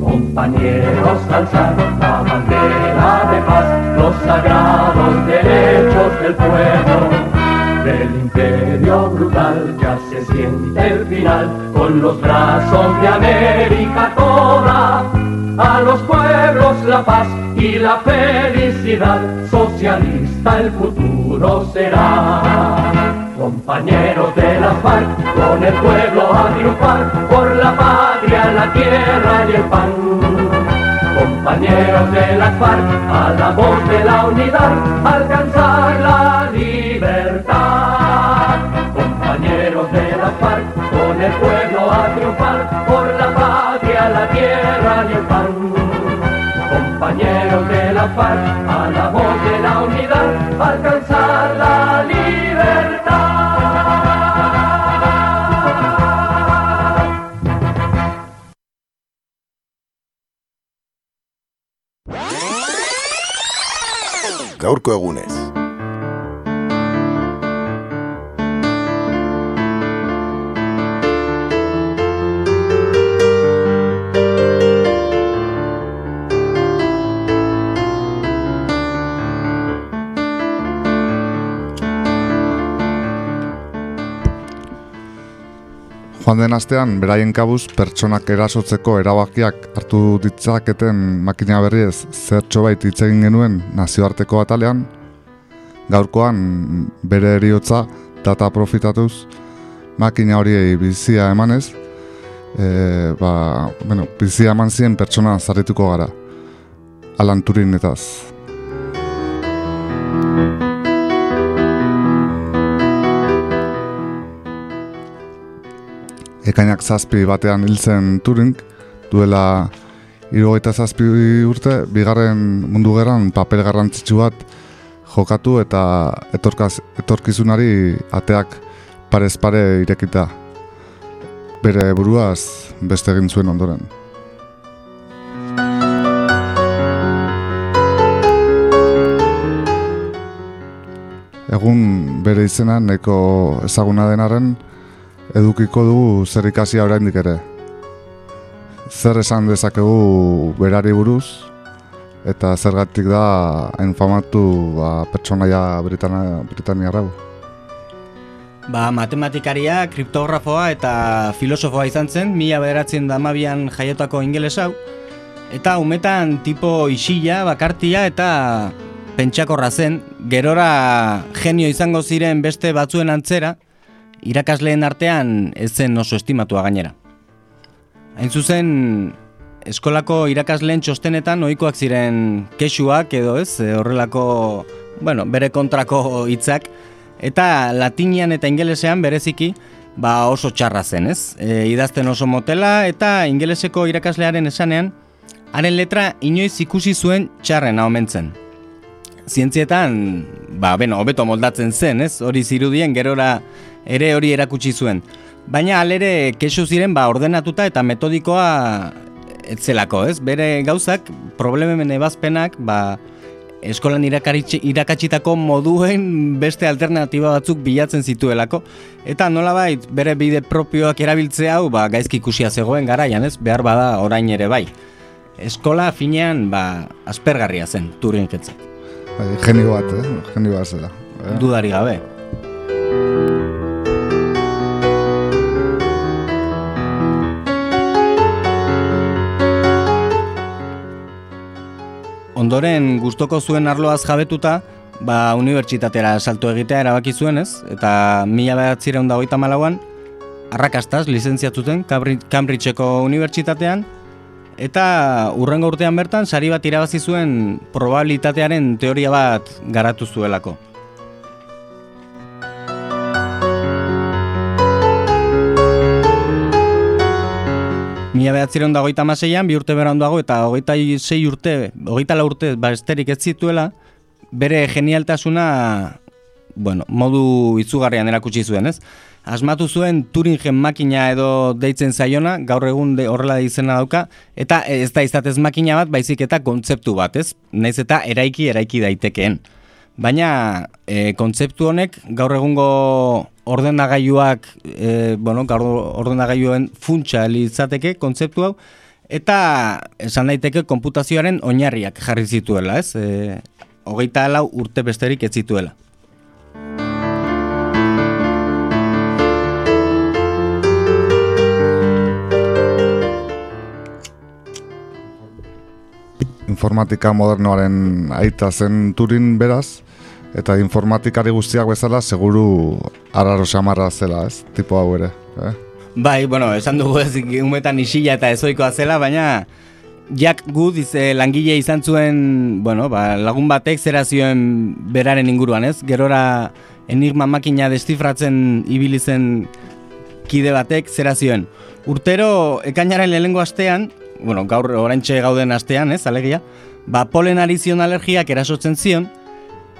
Compañeros, alzar la bandera de paz, los sagrados derechos del pueblo. Del imperio brutal ya se siente el final con los brazos de América toda. A los pueblos la paz y la felicidad, socialista el futuro será. Compañeros de la FARC, con el pueblo a triunfar, por la patria, la tierra y el pan. Compañeros de la FARC, a la voz de la unidad, alcanzar la libertad. Compañeros de la FARC, con el pueblo a triunfar, por la patria, la tierra y el pan. Compañeros de la FARC, Gaurko egunez. Joan den astean, beraien kabuz, pertsonak erasotzeko erabakiak hartu ditzaketen makina berriez zertxo bait hitz egin genuen nazioarteko atalean, gaurkoan bere eriotza data profitatuz, makina horiei bizia emanez, e, ba, bueno, bizia eman zien pertsona zarrituko gara. Alan Turin Ekainak zazpi batean hil zen Turing, duela irugaita zazpi urte, bigarren mundu gerran papel garrantzitsu bat jokatu eta etorkaz, etorkizunari ateak parez pare irekita. Bere buruaz beste egin zuen ondoren. Egun bere izena neko ezaguna denaren, edukiko dugu zer ikasia oraindik ere. Zer esan dezakegu berari buruz, eta zergatik da hain famatu ba, pertsonaia Britania, Britaniarra. Ba, matematikaria, kriptografoa eta filosofoa izan zen, mila bederatzen da mabian jaiotako ingeles hau, eta umetan tipo isila, bakartia eta pentsakorra zen, gerora genio izango ziren beste batzuen antzera, irakasleen artean ez zen oso estimatua gainera. Hain zuzen, eskolako irakasleen txostenetan ohikoak ziren kexuak edo ez, e, horrelako, bueno, bere kontrako hitzak eta latinian eta ingelesean bereziki ba oso txarra zen, ez? E, idazten oso motela eta ingeleseko irakaslearen esanean haren letra inoiz ikusi zuen txarrena omentzen. Zientzietan, ba, beno, hobeto moldatzen zen, ez? Hori zirudien gerora ere hori erakutsi zuen. Baina alere kesu ziren ba ordenatuta eta metodikoa etzelako, ez? Bere gauzak, problemen ebazpenak, ba, eskolan irakatsitako moduen beste alternatiba batzuk bilatzen zituelako. Eta nolabait bere bide propioak erabiltzea hau ba, gaizki ikusia zegoen garaian, ez? Behar bada orain ere bai. Eskola finean ba, aspergarria zen, turin jetzak. Bai, genio bat, eh? Genio bat zela. Eh? Dudari gabe. Ondoren gustoko zuen arloaz jabetuta, ba unibertsitatera salto egitea erabaki zuen ez, eta mila behatzireun da hogeita malauan, arrakastaz lizentziatzuten Cambridgeko unibertsitatean, eta urrengo urtean bertan sari bat irabazi zuen probabilitatearen teoria bat garatu zuelako. Mila behatzireun da hogeita maseian, bi urte beranduago eta hogeita sei urte, hogeita la urte, ba esterik ez zituela, bere genialtasuna, bueno, modu itzugarrian erakutsi zuen, ez? Asmatu zuen Turingen makina edo deitzen zaiona, gaur egun de horrela izena dauka, eta ez da izatez makina bat, baizik eta kontzeptu bat, ez? Naiz eta eraiki eraiki daitekeen. Baina e, kontzeptu honek gaur egungo ordenagailuak, e, bueno, gaur ordenagailuen funtsa litzateke kontzeptu hau, eta esan daiteke konputazioaren oinarriak jarri zituela, ez? E, hogeita lau urte besterik ez zituela. informatika modernoaren aita zen Turin beraz, eta informatikari guztiak bezala seguru araro samarra zela, ez? Tipo hau ere, eh? Bai, bueno, esan dugu ez umetan isila eta ezoikoa zela, baina Jack Good ize langile izan zuen, bueno, ba, lagun batek zera zioen beraren inguruan, ez? Gerora enigma makina destifratzen ibili zen kide batek zera zioen. Urtero ekainaren lehengo astean, bueno, gaur oraintxe gauden astean, ez, alegia, ba, polen arizion alergiak erasotzen zion,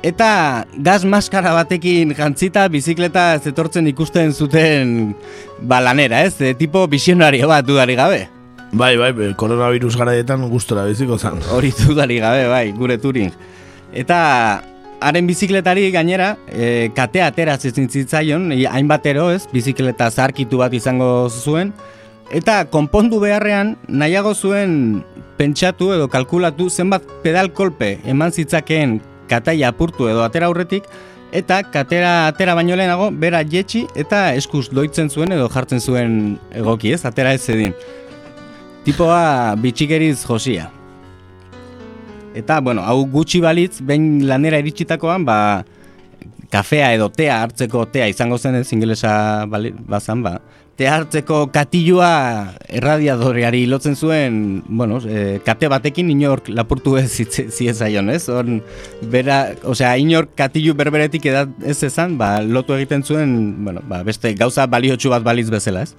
eta gaz maskara batekin jantzita bizikleta zetortzen ikusten zuten balanera, ez, e, tipo visionario bat dudari gabe. Bai, bai, bai, koronavirus garaietan gustora biziko zan. Hori dudari gabe, bai, gure turin. Eta haren bizikletari gainera, e, katea atera zitzaion, hainbatero ez, bizikleta zarkitu bat izango zuen, Eta konpondu beharrean nahiago zuen pentsatu edo kalkulatu zenbat pedal kolpe eman zitzakeen kataia apurtu edo atera aurretik eta katera atera baino lehenago bera jetxi eta eskuz doitzen zuen edo jartzen zuen egoki ez, atera ez zedin. Tipoa bitxikeriz josia. Eta, bueno, hau gutxi balitz, behin lanera iritsitakoan, ba, kafea edo tea hartzeko tea izango zen ez, ingelesa bazan, ba, te hartzeko katilua erradiadoreari lotzen zuen, bueno, e, kate batekin inork lapurtu ez ziezaion, ez? On, bera, osea, inork katilu berberetik edat ez ezan, ba, lotu egiten zuen, bueno, ba, beste gauza baliotsu bat baliz bezala, ez?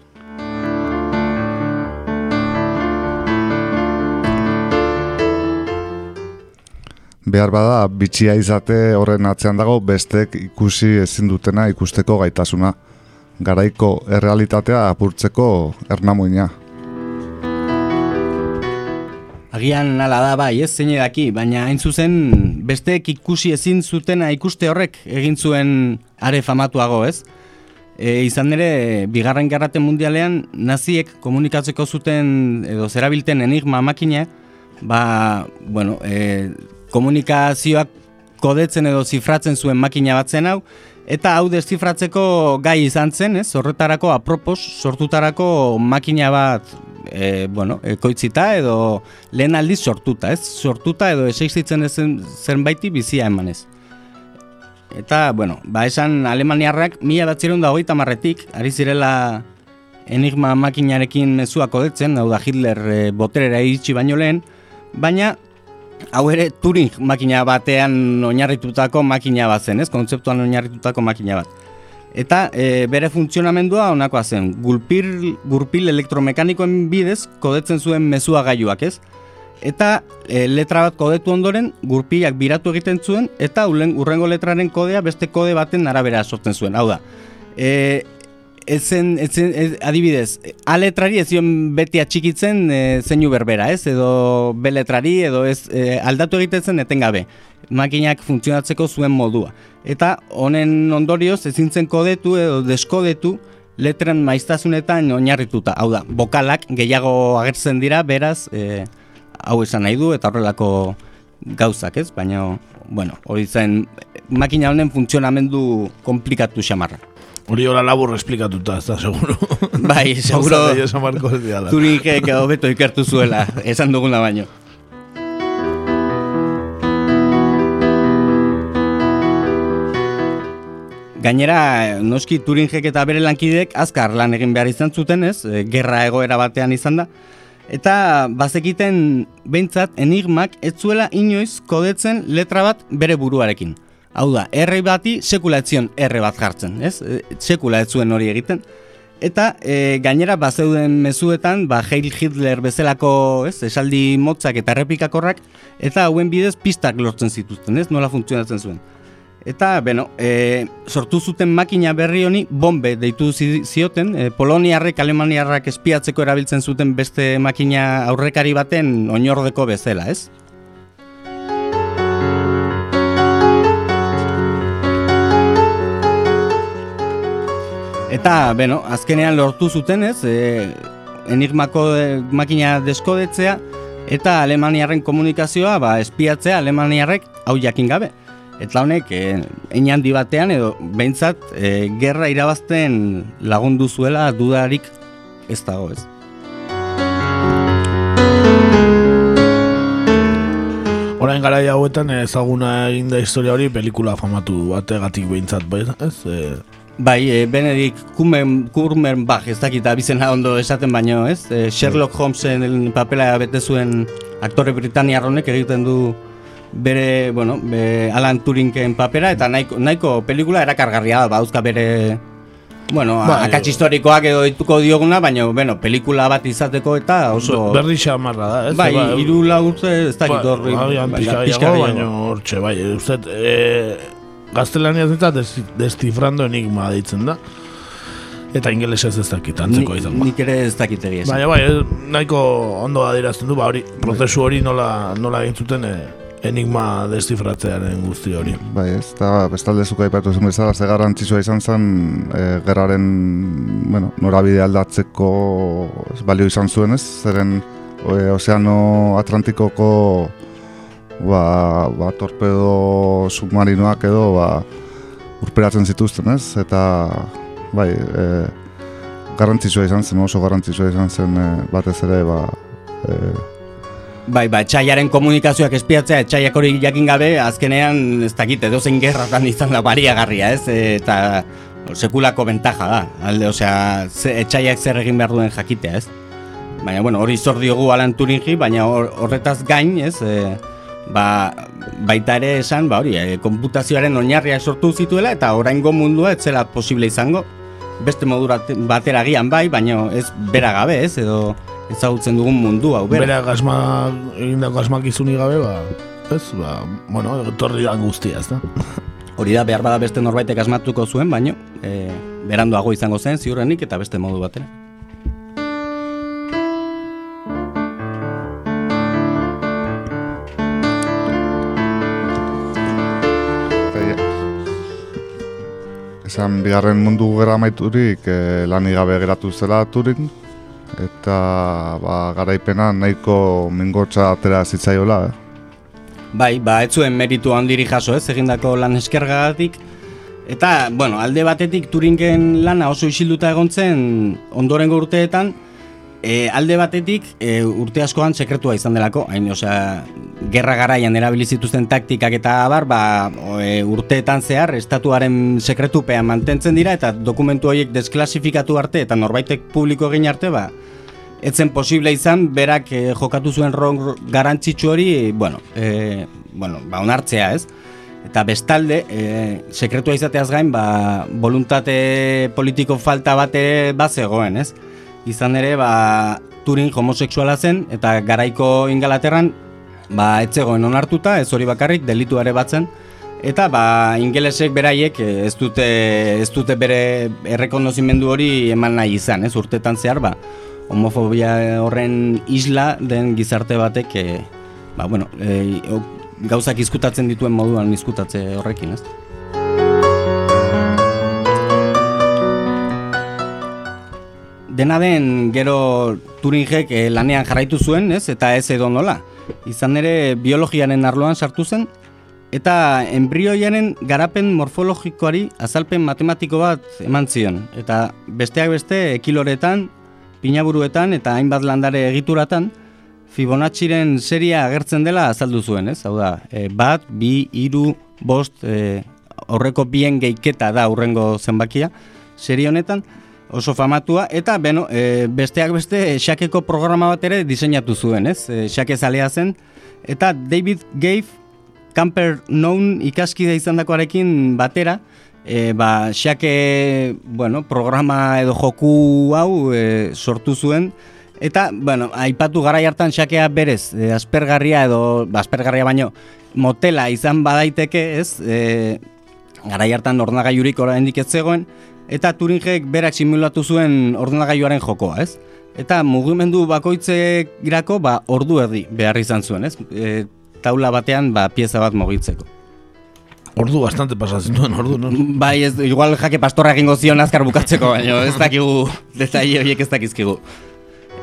Behar bada, bitxia izate horren atzean dago bestek ikusi ezin dutena ikusteko gaitasuna garaiko errealitatea apurtzeko ernamuina. Agian nala da bai, ez zein edaki, baina hain zuzen besteek ikusi ezin zutena ikuste horrek egin zuen are famatuago, ez? E, izan ere, bigarren garrate mundialean, naziek komunikatzeko zuten edo zerabilten enigma makina, ba, bueno, e, komunikazioak kodetzen edo zifratzen zuen makina bat zen hau, Eta hau deszifratzeko gai izan zen, ez? Horretarako apropos sortutarako makina bat e, bueno, ekoitzita edo lehen aldiz sortuta, ez? Sortuta edo eseizitzen ezen zenbaiti bizia emanez. Eta, bueno, ba esan Alemaniarrak mila bat zirun da hogeita marretik, ari zirela enigma makinarekin mezua kodetzen, hau da Hitler e, boterera iritsi baino lehen, baina hau ere Turing makina batean oinarritutako makina bat zen, ez? Kontzeptuan oinarritutako makina bat. Eta e, bere funtzionamendua honakoa zen, gulpil, gurpil elektromekanikoen bidez kodetzen zuen mezua gaiuak, ez? Eta e, letra bat kodetu ondoren, gurpilak biratu egiten zuen, eta ulen, urrengo letraren kodea beste kode baten arabera sortzen zuen. Hau da, e, ezen, ezen, ez, adibidez, A letrari ez zion beti atxikitzen e, zeinu berbera, ez? Edo B letrari, edo ez e, aldatu egiten zen etengabe. Makinak funtzionatzeko zuen modua. Eta honen ondorioz ezin zen kodetu edo deskodetu letren maiztasunetan oinarrituta. Hau da, bokalak gehiago agertzen dira, beraz, e, hau esan nahi du eta horrelako gauzak, ez? Baina, bueno, hori zen makina honen funtzionamendu komplikatu xamarra. Hori hola labur esplikatuta, ez da, seguro. Bai, seguro. Turin jek hobeto ikertu zuela, esan duguna baino. Gainera, noski Turingek eta bere lankidek azkar lan egin behar izan zuten ez, e, gerra egoera batean izan da. Eta bazekiten behintzat enigmak ez zuela inoiz kodetzen letra bat bere buruarekin. Hau da, R bati sekula etzion R bat jartzen, ez? E, sekula ez zuen hori egiten. Eta e, gainera bazeuden mezuetan, ba Heil Hitler bezalako, ez? Esaldi motzak eta errepikakorrak eta hauen bidez pistak lortzen zituzten, ez? Nola funtzionatzen zuen. Eta, beno, e, sortu zuten makina berri honi bombe deitu zioten, e, Poloniarrek, Alemaniarrak espiatzeko erabiltzen zuten beste makina aurrekari baten oinordeko bezala, ez? Eta, beno, azkenean lortu zuten ez, e, enigmako e, makina deskodetzea, eta Alemaniarren komunikazioa, ba, espiatzea Alemaniarrek hau jakin gabe. Eta honek, e, handi batean, edo behintzat, e, gerra irabazten lagundu zuela dudarik ez dago ez. Orain gara hauetan ezaguna egin da historia hori pelikula famatu bategatik behintzat, bai, ez? E... Bai, e, Benedict Cumberbatch ez dakit abizena ondo esaten baino, ez? E, Sherlock Holmesen papela bete zuen aktore britaniarronek egiten du bere, bueno, be, Alan Turingken papera, eta nahiko, nahiko pelikula erakargarria da, bauzka bere, bueno, bai, akatz historikoak edo dituko dioguna, baina, bueno, pelikula bat izateko eta oso... Berri xamarra da, ez? Bai, ba, iru lagurtze ez dakit ba, horri. Bai, pixka baina hortxe, bai, uste, e, gaztelania zeta destifrando enigma ditzen da. Eta ingeles ez dakit, antzeko izan. Nik ere ez dakit egia. Baina, bai, nahiko ondo adirazten du, ba, hori, prozesu hori nola, nola egin zuten, e, enigma destifratzearen guzti hori. Bai, ez, eta bestalde zuka ipatu zen bezala, ze garrantzitsua izan zen, e, gerraren, bueno, norabide aldatzeko balio izan zuen, ez, zeren e, Ozeano Atlantikoko ba, ba, torpedo submarinoak edo ba, urperatzen zituzten, ez, eta bai, e, garrantzitsua izan zen, oso garrantzitsua izan zen e, batez ere, ba, e, Bai, ba, etxaiaren komunikazioak espiatzea, etxaiak hori jakin gabe, azkenean, ez dakit, edo zen gerratan izan da bariagarria, ez? Eta sekulako bentaja da, alde, osea, etxaiak zer egin behar duen jakitea, ez? Baina, bueno, hori zor diogu Alan Turingi, baina horretaz gain, ez? E, ba, baita ere esan, ba, hori, e, konputazioaren oinarria sortu zituela, eta oraingo mundua ez zela posible izango, beste modura batera gian bai, baina ez bera gabe, ez? Edo, ezagutzen dugun mundu hau bera. Bera gasma egindako asmakizuni gabe, ba, ez, ba, bueno, torri da guztia, ez da. Hori da, behar bada beste norbaitek asmatuko zuen, baino, e, beranduago izango zen, ziurrenik eta beste modu batera. Esan, bigarren mundu gara maiturik, eh, lan igabe geratu zela Turing, eta ba, garaipena nahiko mingotza atera zitzaiola. Eh? Bai, ba, ez zuen meritu handiri jaso ez, egindako lan eskergagatik. Eta, bueno, alde batetik Turingen lana oso isilduta egontzen ondorengo urteetan, e, alde batetik e, urte askoan sekretua izan delako, hain, osea, gerra garaian erabilizituzten taktikak eta abar, ba, e, urteetan zehar, estatuaren sekretupean mantentzen dira, eta dokumentu horiek desklasifikatu arte, eta norbaitek publiko egin arte, ba, etzen posible izan, berak e, jokatu zuen ron garantzitsu hori, bueno, e, bueno, ba, onartzea ez. Eta bestalde, e, sekretua izateaz gain, ba, voluntate politiko falta bate bat zegoen, ez? Izan ere, ba, Turin homoseksuala zen, eta garaiko ingalaterran, ba, etzegoen onartuta, ez hori bakarrik, delituare batzen, Eta ba, ingelesek beraiek ez dute, ez dute bere errekonozimendu hori eman nahi izan, ez urtetan zehar, ba, homofobia horren isla den gizarte batek e, ba, bueno, e, gauzak izkutatzen dituen moduan izkutatze horrekin, ez? Dena den gero Turingek e, lanean jarraitu zuen, ez? Eta ez edo nola. Izan ere biologiaren arloan sartu zen eta embrioiaren garapen morfologikoari azalpen matematiko bat eman zion eta besteak beste ekiloretan pinaburuetan eta hainbat landare egituratan Fibonacciren seria agertzen dela azaldu zuen, ez? Hau da, e, bat, bi, hiru, bost, e, horreko bien geiketa da urrengo zenbakia serie honetan oso famatua eta beno, e, besteak beste xakeko programa bat ere diseinatu zuen, ez? E, xake zalea zen. Eta David Gave Camper Known ikaskide izandakoarekin batera e, ba, xake, bueno, programa edo joku hau e, sortu zuen, eta, bueno, aipatu gara hartan xakea berez, e, aspergarria edo, ba, aspergarria baino, motela izan badaiteke, ez, e, gara hartan ordenagaiurik oraindik ez zegoen, eta Turingek berak simulatu zuen ordenagailuaren jokoa, ez? Eta mugimendu bakoitzek irako, ba, ordu erdi behar izan zuen, ez? E, taula batean, ba, pieza bat mogitzeko. Ordu bastante pasatzen duen, ordu, no? Bai, ez, igual jake pastorra egingo zion azkar bukatzeko, baina ez dakigu, detaile horiek ez dakizkigu.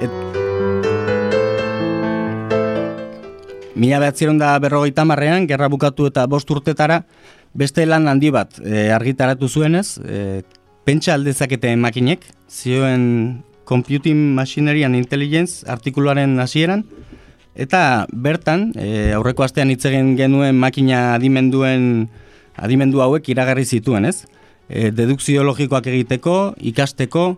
Et... Mila behatzeron da berrogeita marrean, gerra bukatu eta bost urtetara, beste lan handi bat e, argitaratu zuenez, e, pentsa aldezakete makinek, zioen Computing Machinery and Intelligence artikuluaren hasieran, eta bertan, e, aurreko astean hitz egin genuen makina adimenduen adimendu hauek iragarri zituen, ez? E, dedukzio logikoak egiteko, ikasteko,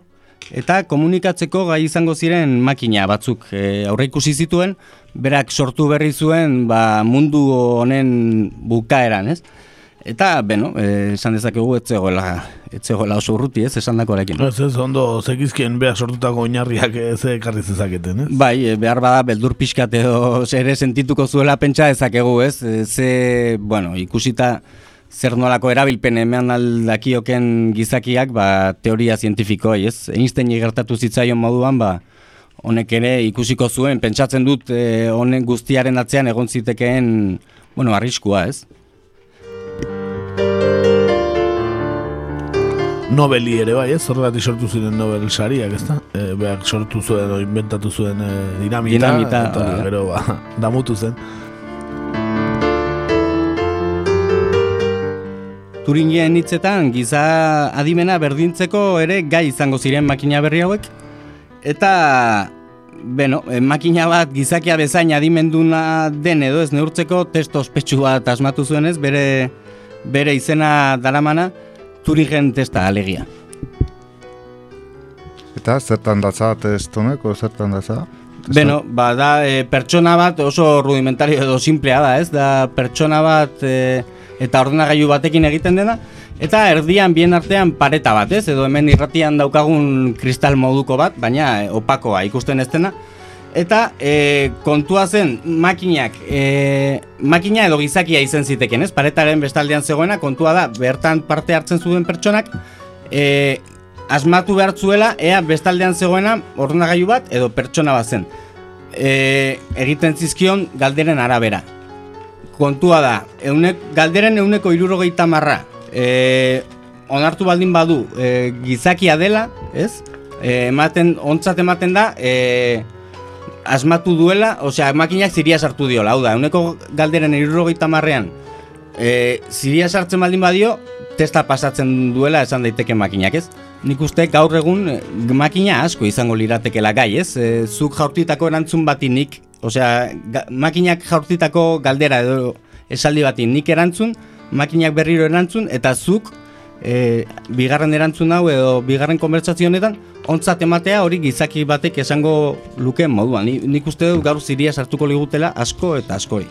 eta komunikatzeko gai izango ziren makina batzuk e, aurre ikusi zituen, berak sortu berri zuen ba, mundu honen bukaeran, ez? Eta, beno, e, esan dezakegu etzegoela, etzegoela oso urruti, ez, esan dakoarekin. Ez, ez, ondo, zekizkien behar sortutako oinarriak ez ekarri zezaketen, ez? Bai, e, behar bada beldur pixkat edo ere sentituko zuela pentsa ezakegu, ez? E, ze, bueno, ikusita zer nolako erabilpen hemen aldakioken gizakiak, ba, teoria zientifiko, ez? Einstein gertatu zitzaion moduan, ba, honek ere ikusiko zuen, pentsatzen dut honen guztiaren atzean egon zitekeen, bueno, arriskua, ez? Nobeli ere bai, ez? Horregatik sortu ziren Nobel sariak, ez da? E, behar sortu zuen, o inventatu zuen e, dinamita, dinamita, eta gero, ba, damutu zen. Turingien hitzetan giza adimena berdintzeko ere gai izango ziren makina berri hauek eta Beno, eh, makina bat gizakia bezain adimenduna den edo ez neurtzeko testo ospetsu bat asmatu zuenez, bere, bere izena daramana Turingen testa alegia. Eta zertan datza testoneko, zertan datza? Beno, ba, da e, pertsona bat oso rudimentario edo simplea da, ez? Da pertsona bat e, eta ordenagailu batekin egiten dena, eta erdian bien artean pareta bat, ez? Edo hemen irratian daukagun kristal moduko bat, baina e, opakoa ikusten ez dena. Eta e, kontua zen makinak, e, makina edo gizakia izen ziteken, ez? Paretaren bestaldean zegoena, kontua da, bertan parte hartzen zuen pertsonak, e, asmatu behar zuela, ea bestaldean zegoena ordenagailu bat edo pertsona bat zen. E, egiten zizkion galderen arabera. Kontua da, eunek, galderen euneko irurogeita marra, e, onartu baldin badu e, gizakia dela, ez? E, ematen, ontzat ematen da, e, asmatu duela, osea, makinak ziria sartu diola, hau da, euneko galderen irurogeita marrean, e, ziria sartzen baldin badio, testa pasatzen duela esan daiteke makinak, ez? Nik uste gaur egun e, makina asko izango liratekela gai, ez? E, zuk jaurtitako erantzun bati nik, osea, makinak jaurtitako galdera edo esaldi bati nik erantzun, makinak berriro erantzun, eta zuk e, bigarren erantzun hau edo bigarren konbertsazio honetan, ontzat ematea hori gizaki batek esango luke moduan. Ni, nik uste dut gaur ziria sartuko ligutela asko eta askori.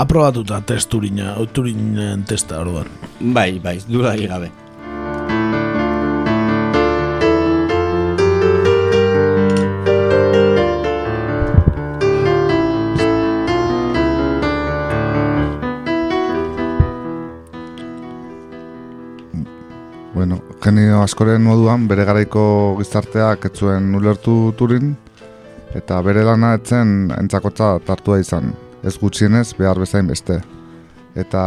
Aprobatuta test turina, turinen testa orduan. Bai, bai, duda gabe. Genio askoren moduan bere garaiko gizarteak ez zuen ulertu turin eta bere lana etzen entzakotza tartua izan, ez gutxienez behar bezain beste. Eta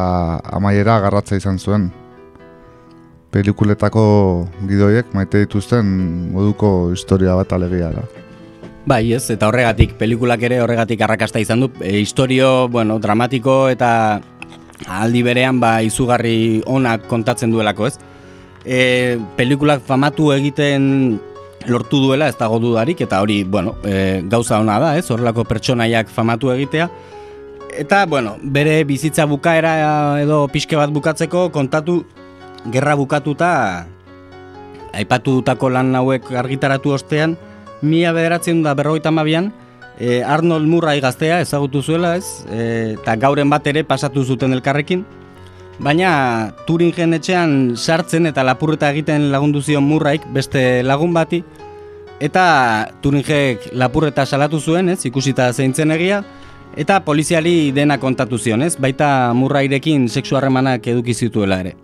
amaiera garratza izan zuen. Pelikuletako gidoiek maite dituzten moduko historia bat alegia da. Bai, ez, eta horregatik, pelikulak ere horregatik arrakasta izan du. E, historio, bueno, dramatiko eta aldi berean ba izugarri onak kontatzen duelako, ez? E, pelikulak famatu egiten lortu duela ez dago dudarik eta hori, bueno, e, gauza ona da, ez? Horrelako pertsonaiak famatu egitea. Eta, bueno, bere bizitza bukaera edo pixke bat bukatzeko kontatu gerra bukatuta aipatu dutako lan hauek argitaratu ostean, mila bederatzen da berrogeita mabian, e, Arnold Murray gaztea ezagutu zuela ez, e, eta gauren bat ere pasatu zuten elkarrekin, baina Turingen etxean sartzen eta lapurreta egiten lagundu zion Murraik beste lagun bati, eta Turingek lapurreta salatu zuen, ez, ikusita zeintzen egia, eta poliziali dena kontatu zion, ez, baita Murrairekin sexu harremanak eduki zituela ere.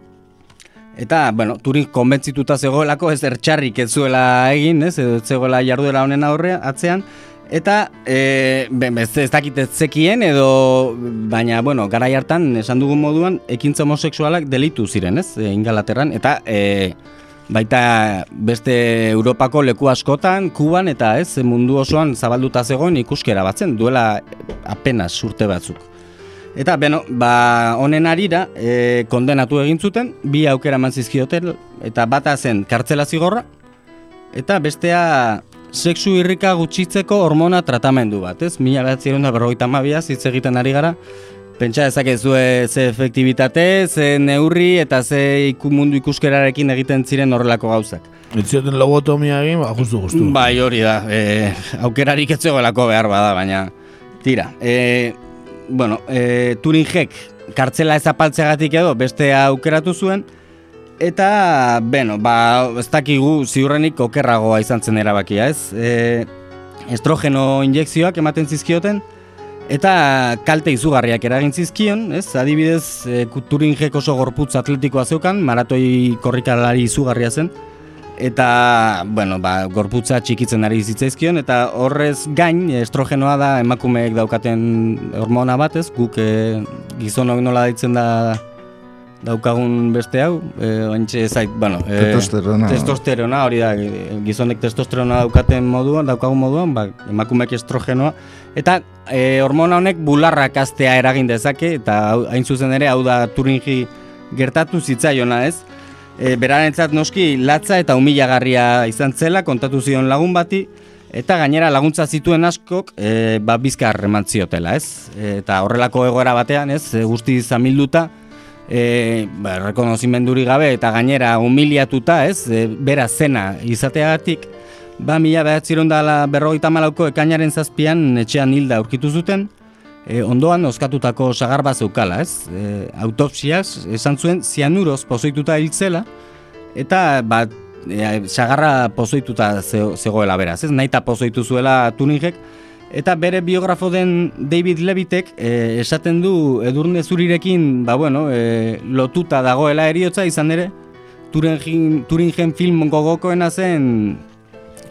Eta, bueno, Turing konbentzituta zegoelako ez ertxarrik ez zuela egin, ez, ez zegoela jarduera honen aurrea atzean, Eta, e, be- ez, ez dakit ez zekien edo, baina, bueno, garai hartan, esan dugun moduan, ekintza homosexualak delitu ziren, ez, e, Ingalaterran, eta e, baita beste Europako leku askotan, Kuban, eta ez, mundu osoan zabalduta zegoen ikuskera batzen, duela apenas urte batzuk. Eta, beno, ba, honen arira, e, kondenatu egin zuten, bi aukera eman zizkioten, eta bata zen kartzela zigorra, eta bestea sexu irrika gutxitzeko hormona tratamendu bat, ez? Mila behatzieron da berrogeita mabiaz, hitz egiten ari gara, pentsa dezakezue ze efektibitate, ze neurri eta ze iku mundu ikuskerarekin egiten ziren horrelako gauzak. Etzioten lobotomia egin, ba, justu, justu. Bai, hori da, e, aukerarik ez zegoelako behar bada, baina tira. E, bueno, e, Turingek kartzela ez apaltzeagatik edo beste aukeratu zuen, eta, bueno, ba, ez dakigu ziurrenik okerragoa izan zen erabakia, ez? E, estrogeno injekzioak ematen zizkioten, eta kalte izugarriak eragin zizkion, ez? Adibidez, e, Turingek oso gorputz atletikoa zeukan, maratoi korrikalari izugarria zen, eta bueno, ba, gorputza txikitzen ari zitzaizkion eta horrez gain estrogenoa da emakumeek daukaten hormona bat, ez? Guk e, gizonok nola deitzen da daukagun beste hau, e, ointxe zait, bueno, e, Testosterona. testosterona, hori da, gizonek testosterona daukaten moduan, daukagun moduan, ba, emakumeek estrogenoa, eta e, hormona honek bularrak astea eragin dezake, eta hain zuzen ere, hau da Turingi gertatu zitzaiona, ez? E, berarentzat noski latza eta humilagarria izan zela kontatu zion lagun bati eta gainera laguntza zituen askok e, ba, bizkar eman ziotela, ez? E, eta horrelako egoera batean, ez? E, guzti zamilduta e, ba, rekonozimenduri gabe eta gainera humiliatuta, ez? E, bera zena izateagatik ba, mila behatziron dala berrogeita malauko ekainaren zazpian etxean hilda aurkitu zuten, e, ondoan oskatutako sagar bat zeukala, ez? E, autopsiaz esan zuen zianuroz pozoituta hiltzela, eta bat e, sagarra pozoituta ze- zegoela beraz, ez? Naita pozoitu zuela Tuningek, eta bere biografo den David Levitek e, esaten du edurne zurirekin, ba bueno, e, lotuta dagoela eriotza izan ere, Turingen, Turingen film gogokoena zen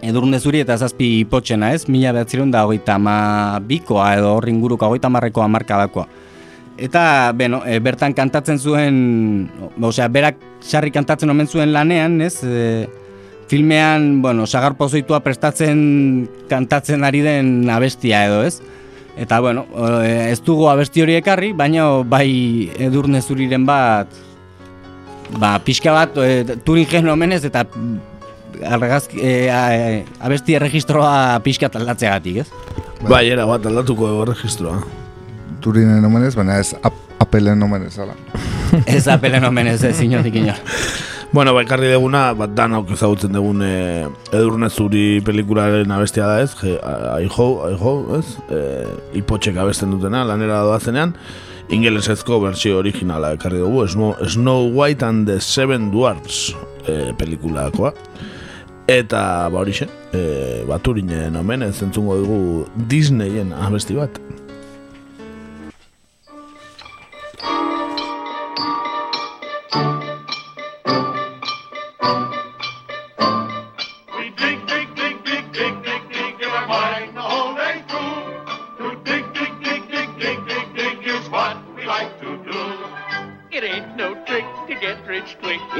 edurne zuri eta zazpi ipotxena ez, mila behatziron da hogeita ama bikoa edo horri inguruko hogeita marrekoa markadakoa. Eta, beno, e, bertan kantatzen zuen, osea, berak sarri kantatzen omen zuen lanean, ez, e, filmean, bueno, sagar pozoitua prestatzen kantatzen ari den abestia edo, ez? Eta, bueno, e, ez dugu abesti hori ekarri, baina bai edurne zuriren bat, ba, pixka bat, e, Turingen omenez eta argazki, e, a, e, abesti erregistroa pixka aldatzeagatik, ez? Bai, era bat aldatuko dugu erregistroa. Turinen omenez, baina ez ap apelen omenez, ala. ez apelen omenez, ez inotik inor. Bueno, ba, ekarri deguna, bat dan hauk ezagutzen dugun e, edurne zuri pelikularen abestia da ez, je, aiho, aiho, ez, e, ipotxek abesten dutena, lanera doazenean, ingelesezko bertsio originala ekarri dugu, Snow, Snow White and the Seven Dwarfs e, pelikulakoa. Eta, ba horixe, e, baturinen omen, ez entzungo dugu Disneyen abesti bat.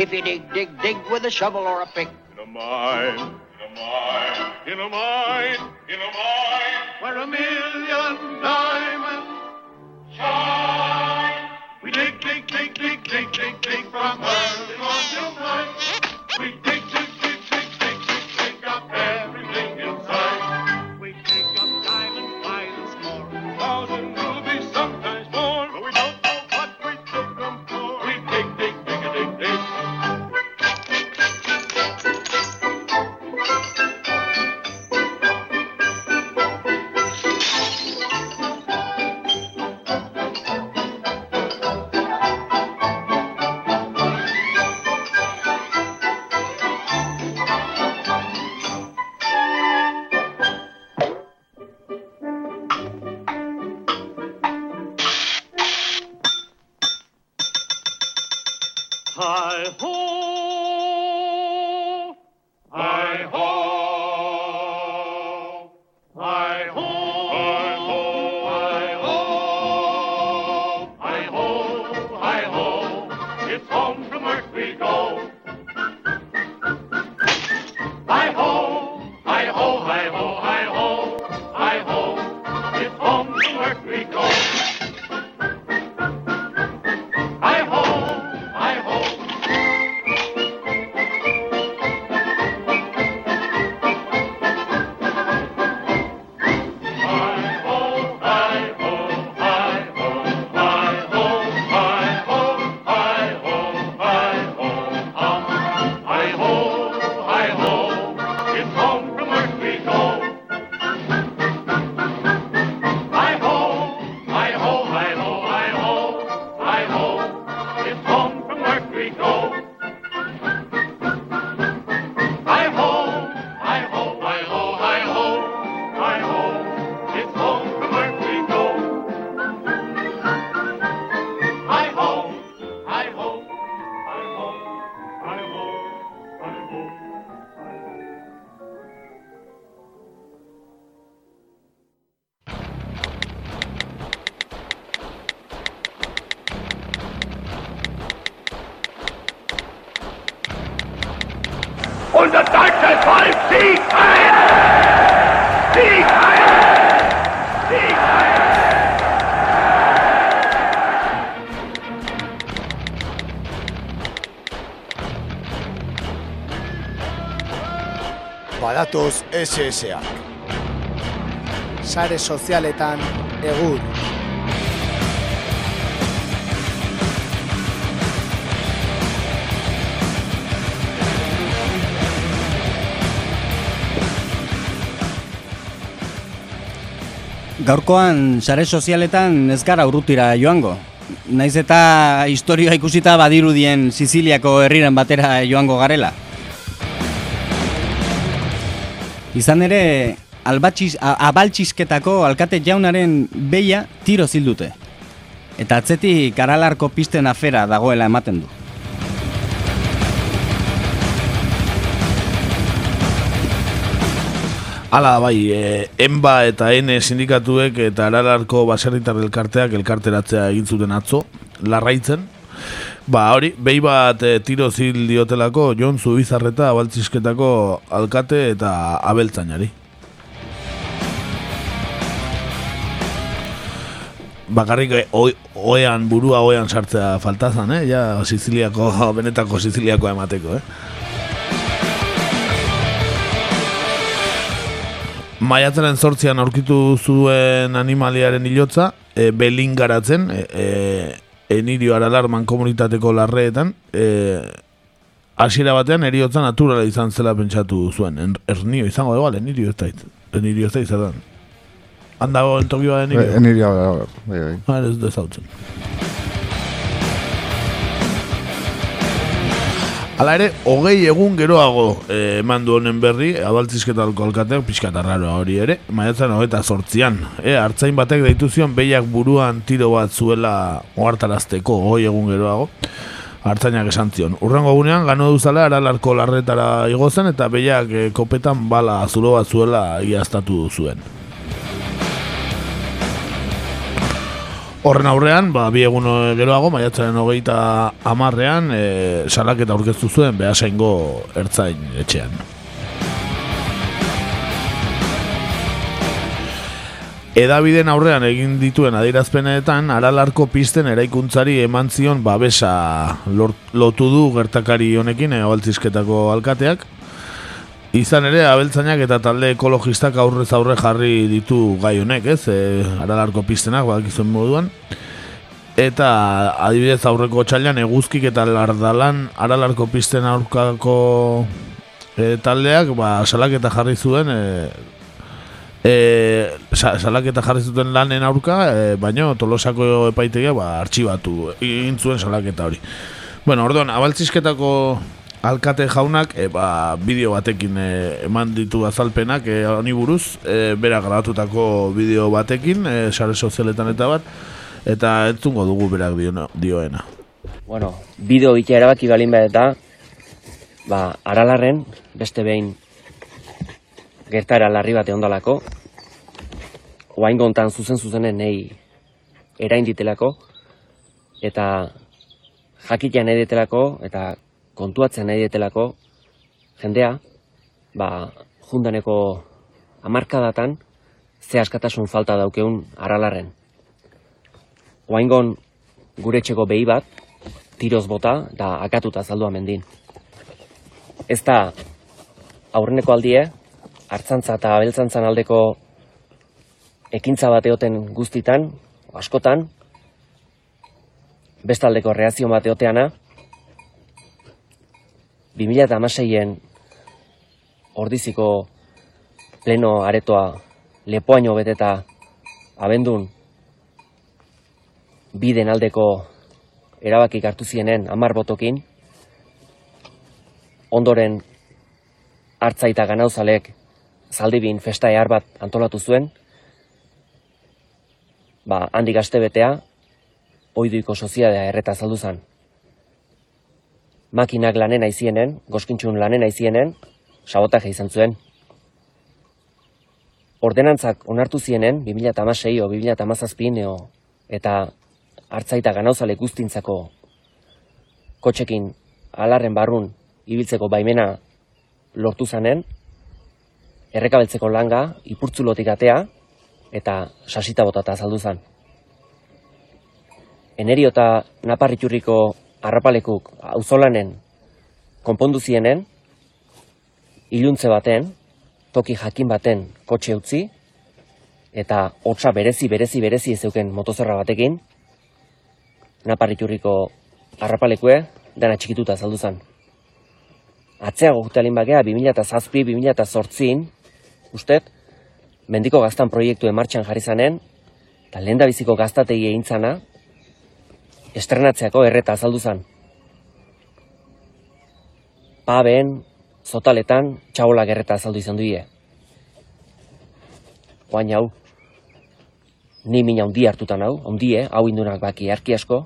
If you dig, dig, dig with a shovel or a pick. In a mine, in a mine, in a mine, in a mine, where a million diamonds shine. We dig, dig, dig, dig, dig, dig, dig from early morn till night. Badatoz SSA. Sare sozialetan egur. Gaurkoan sare sozialetan ez gara urrutira joango. Naiz eta historioa ikusita badirudien Siziliako herriren batera joango garela. Izan ere, albatxiz, abaltxizketako alkate jaunaren beia tiro zildute. Eta atzetik aralarko pisten afera dagoela ematen du. Hala bai, e, enba eta N sindikatuek eta aralarko baserritar elkarteak elkarteratzea egin zuten atzo, larraitzen. Ba hori, behi bat e, tiro zil diotelako Jon Zubizarreta abaltzizketako alkate eta abeltzainari. Bakarrik e, oi- oean, burua oean sartzea faltazan, eh? Ja, Siziliako, benetako Siziliako emateko, eh? Maiatzaren sortzian aurkitu zuen animaliaren hilotza, e, belin garatzen, e, e, enirio aralarman komunitateko larreetan, e, hasiera batean eriotza naturala izan zela pentsatu zuen. En, ernio izango igual, enirio ez da, enirio ez da izan. Handago entokioa enirio? Eniria, bai, bai. Ah, ez dezautzen. Hala ere, hogei egun geroago eh, eman du honen berri, abaltzizketalko alkateak pixka hori ere, maiatzen hogeita sortzian. E, hartzain batek deitu zion behiak buruan tiro bat zuela ohartarazteko hogei egun geroago. Hartzainak esan zion. Urrengo egunean gano duzala aralarko larretara igozen eta behiak eh, kopetan bala zulo bat zuela iaztatu zuen. Horren aurrean, ba, bi egun geroago, maiatzaren hogeita amarrean, e, salaketa aurkeztu zuen behasaingo ertzain etxean. Edabiden aurrean egin dituen adierazpenetan, aralarko pisten eraikuntzari eman zion babesa lort- du gertakari honekin, e, alkateak, Izan ere, abeltzainak eta talde ekologistak aurrez aurre jarri ditu gai honek, ez? E, aralarko pistenak, badakizuen moduan. Eta adibidez aurreko txailan eguzkik eta lardalan aralarko pisten aurkako e, taldeak, ba, salaketa jarri zuen, e, e, sa, salaketa jarri zuten lanen aurka, e, baino tolosako epaitegia ba, artxibatu, egin zuen salaketa hori. Bueno, orduan, abaltzizketako alkate jaunak e, ba, bideo batekin e, eman ditu azalpenak e, honi buruz, e, bera grabatutako bideo batekin, e, sare sozialetan eta bat, eta entzungo dugu berak dio, dioena. Bueno, bideo bitea erabaki balin behar eta, ba, aralarren, beste behin gertara larri bate ondalako, oain gontan zuzen zuzenen nahi erain ditelako, eta jakitea nahi ditelako, eta kontuatzen nahi ditelako, jendea, ba, jundaneko amarkadatan, ze askatasun falta daukeun aralarren. Oaingon gure etxeko behi bat, tiroz bota, da akatuta zaldua mendin. Ez da, aurreneko aldie, hartzantza eta abeltzantzan aldeko ekintza bat eoten guztitan, askotan, bestaldeko reazio bat eoteana, 2006en ordiziko pleno aretoa lepoaino beteta abendun biden aldeko erabakik hartu zienen amar botokin, ondoren hartzaita ganauzalek zaldibin festa ehar bat antolatu zuen, ba, handik aste betea, oiduiko soziadea erreta zaldu zen. Makinak lanen aizienen, goskintxun lanen aizienen, sabotaje izan zuen. Ordenantzak onartu zienen, 2006 o 2008 neo, eta hartzaita ganauzale guztintzako kotxekin alarren barrun ibiltzeko baimena lortu zanen, errekabeltzeko langa, ipurtzulotik atea, eta sasita botata azaldu zen. Enerio eta naparriturriko harrapalekuk auzolanen konpondu zienen, iluntze baten, toki jakin baten kotxe utzi, eta hotza berezi, berezi, berezi ezeuken motozerra batekin, naparriturriko harrapalekue, dena txikituta azaldu zen. Atzeago gutalin bagea, 2007, 2008, ustet, mendiko gaztan proiektu martxan jarri zanen, eta lehen biziko gaztategi egin estrenatzeako erreta azaldu zan. Paben, zotaletan, txabolak erreta azaldu izan duie. Oain hau, ni mina hundi hartutan hau, hundie, hau indunak baki arki asko,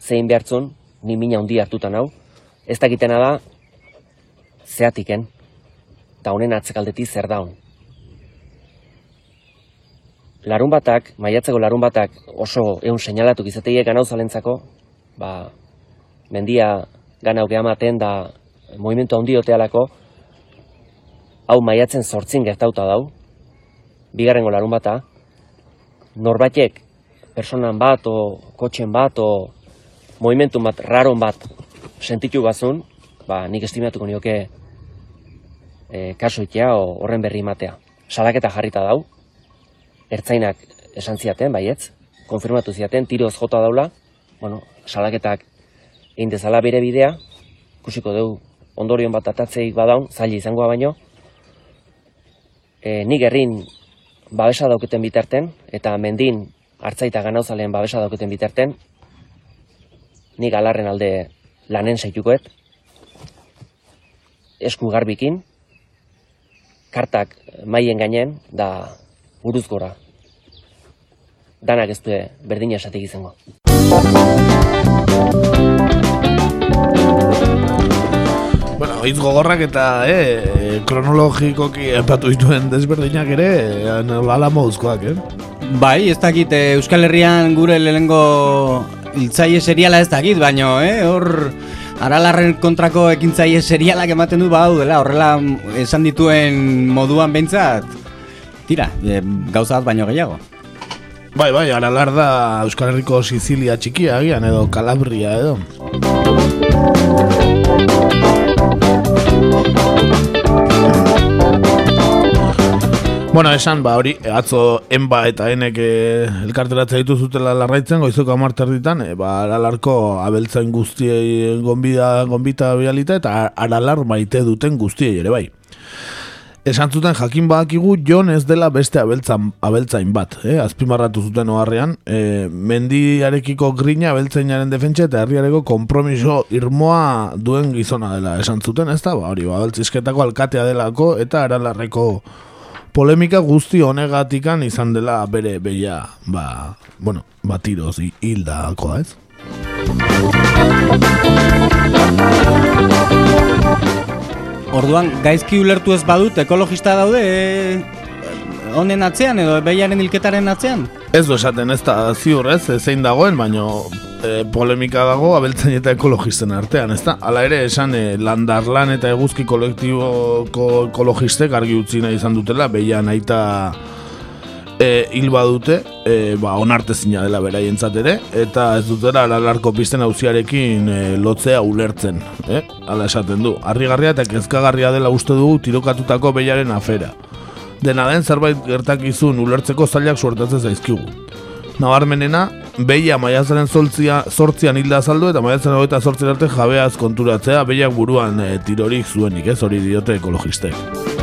zein behartzun, ni mina hundi hartutan hau, ez dakitena da, zeatiken, eta honen atzekaldetik zer daun. Larun batak, maiatzeko larun batak oso egun seinalatuk izateie ganau zalentzako, ba, mendia ganau gehamaten da movimentu handi otealako, hau maiatzen sortzin gertauta dau, bigarrengo larun bata, norbatek personan bat, o kotxen bat, o movimentu bat, raron bat sentitu bazun, ba, nik estimatuko nioke e, kaso itea o horren berri matea. Salaketa jarrita dau, ertzainak esan ziaten, baietz, konfirmatu ziaten, tiroz jota daula, bueno, salaketak egin dezala bere bidea, kusiko dugu ondorion bat atatzeik badaun, zaila izangoa baino, e, nik errin babesa dauketen bitarten, eta mendin hartzaita ganauzalean babesa dauketen bitarten, nik alarren alde lanen zaitukoet, esku garbikin, kartak maien gainen, da buruz gora. Danak ez du berdina esatik izango. Bueno, hitz gogorrak eta eh, kronologikoki epatu dituen desberdinak ere, eh, ala moduzkoak, eh? Bai, ez dakit eh, Euskal Herrian gure lehenengo hiltzaile seriala ez dakit, baino, eh, hor aralarren kontrako ekintzaile serialak ematen du bau dela, horrela esan dituen moduan behintzat, tira, e, gauza bat baino gehiago. Bai, bai, aralar da Euskal Herriko Sizilia txikia agian edo Kalabria edo. Bueno, esan, ba, hori, atzo enba eta enek eh, elkarteratzea ditu zutela larraitzen, goizoko amarter ditan, e, ba, aralarko abeltzain guztiei gonbida, gonbita bialita, eta aralar maite duten guztiei ere bai. Esan zuten jakin badakigu Jon ez dela beste abeltzan, abeltzain bat, eh? azpimarratu zuten oharrean, e, mendiarekiko grina abeltzainaren defentsa eta herriareko kompromiso irmoa duen gizona dela esan zuten, ez da, ba, hori, ba, abeltzizketako alkatea delako eta aralarreko polemika guzti honegatikan izan dela bere beia, ba, bueno, batiroz hildakoa, ez? Orduan, gaizki ulertu ez badut, ekologista daude e, honen atzean edo behiaren hilketaren atzean? Ez du esaten ez da ziur ez, zein dagoen, baino e, polemika dago abeltzen eta ekologisten artean, ez da? Hala ere, esan e, landarlan eta eguzki kolektiboko ekologistek argi utzi nahi izan dutela, behian aita e, hil badute, e, ba, onarte zina dela beraientzat ere, eta ez dutera alalarko pisten hauziarekin e, lotzea ulertzen, e? ala esaten du. Arrigarria eta kezkagarria dela uste dugu tirokatutako behiaren afera. Dena den zerbait gertakizun ulertzeko zailak suertatzen zaizkigu. Nabarmenena, behia maiatzaren sortzian hilda azaldu eta maiatzaren hogeita sortzen arte jabeaz konturatzea behiak buruan e, tirorik zuenik, ez hori diote ekologistek.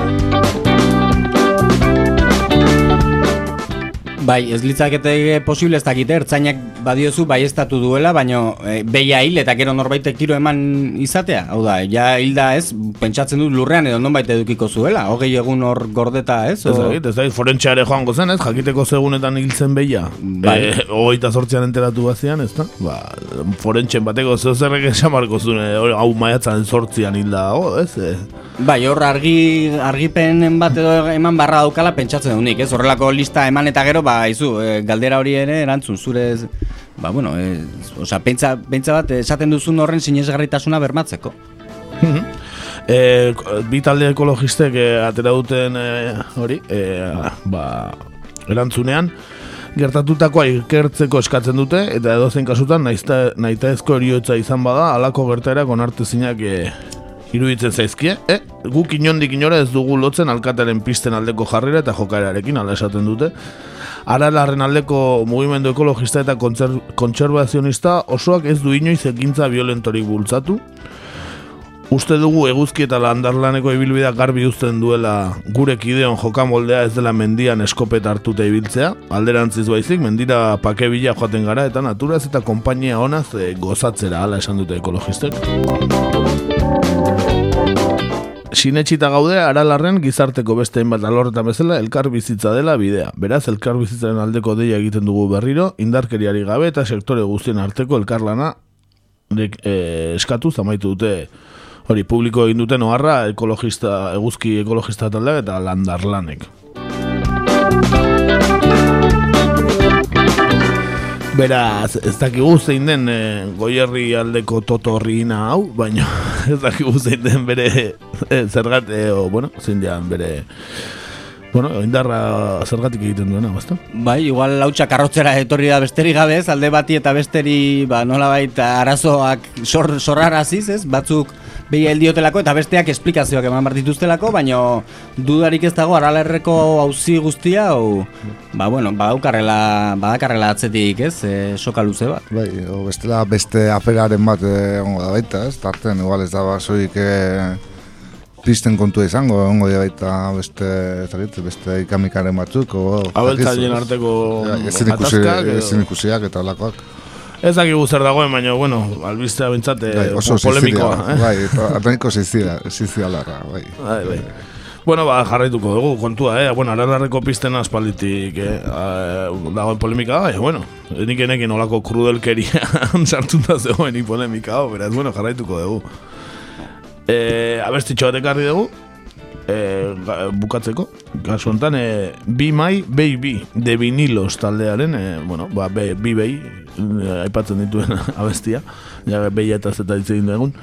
Bai, ez litzakete posible ez dakite, ertzainak badiozu baiestatu duela, baino e, beia hil eta gero norbaitek tiro eman izatea. Hau da, ja hilda ez, pentsatzen dut lurrean edo nonbait edukiko zuela, hogei egun hor gordeta ez? Ez dakit, ez dakit, forentxeare joango zen, ez, jakiteko segunetan hiltzen beia. Bai. E, hogeita sortzean enteratu bazian, ez da? Ba, forentxen bateko zeu zerrek esamarko zuen, e, hau maiatzan sortzean hilda, dago, ez? E, Bai, hor argi, argipenen bat edo eman barra daukala pentsatzen dunik, ez? Horrelako lista eman eta gero, ba, izu, e, galdera hori ere erantzun, zure, ba, bueno, e, oza, pentsa, pentsa bat esaten duzun horren sinesgarritasuna bermatzeko. e, bi talde ekologistek e, atera duten e, hori, e, ba, erantzunean, gertatutakoa ikertzeko eskatzen dute, eta edozein kasutan, naizta, naita ezko eriotza izan bada, alako gertaerak onartezinak e, iruditzen zaizkie, eh? Guk inondik inora ez dugu lotzen alkateren pisten aldeko jarrera eta jokaerarekin ala esaten dute. Aralarren aldeko mugimendu ekologista eta kontser kontserbazionista osoak ez du inoiz ekintza violentorik bultzatu. Uste dugu eguzki eta landarlaneko ibilbidea garbi uzten duela gure kideon jokamoldea ez dela mendian eskopet hartuta ibiltzea. Alderantziz baizik, mendira pakebila joaten gara eta naturaz eta konpainia honaz e, gozatzera, ala esan dute ekologistek. Sinetxita gaude, aralarren gizarteko beste hainbat alorretan bezala elkar bizitza dela bidea. Beraz, elkar bizitzaren aldeko deia egiten dugu berriro, indarkeriari gabe eta sektore guztien arteko elkarlana dek, e, eskatu zamaitu dute hori publiko egin duten oharra ekologista, eguzki ekologista taldeak eta landarlanek. Beraz, ez dakigu zein den e, goierri aldeko totorrina hau, baina ez dakigu zein den bere e, zergat, e, o, bueno, zein dian bere Bueno, indarra zergatik egiten duena, basta? Bai, igual lautxa karrotzera etorri da besterik gabez, alde bati eta besteri, ba, nola baita arazoak sor, sorraraziz, ez? Batzuk behi heldiotelako eta besteak esplikazioak eman bar dituztelako, baina dudarik ez dago aralerreko auzi guztia, o, ba, bueno, badaukarrela, badakarrela atzetik, ez? E, soka luze bat. Bai, o bestela beste aferaren bat egongo da baita, ez? Tarten, igual ez da basoik e, pisten kontua izango, egongo da baita beste, zarit, beste ikamikaren batzuk, o... Abeltzaien arteko ezin ikusi, ezin ikusiak eta lakoak. Ez dakigu zer dagoen, baina, bueno, albistea bintzat Bai, oso polemikoa. Eh? bai, eta ateniko zizia, zizia bai. Bai, bai. Bueno, ba, jarraituko dugu, kontua, eh? Bueno, aralarreko pisten aspalditik eh? eh, dagoen polemika, bai, bueno, nik enekin olako krudelkeria sartuta zegoen polemika, hau, beraz, bueno, jarraituko dugu. Eh, abestitxo bat ekarri dugu, ga- bukatzeko, kasu honetan, eh, Be My Baby, de vinilos taldearen, eh, bueno, ba, be, bi behi, eh, aipatzen dituen abestia, ja, behi eta zeta hitz egin dugun.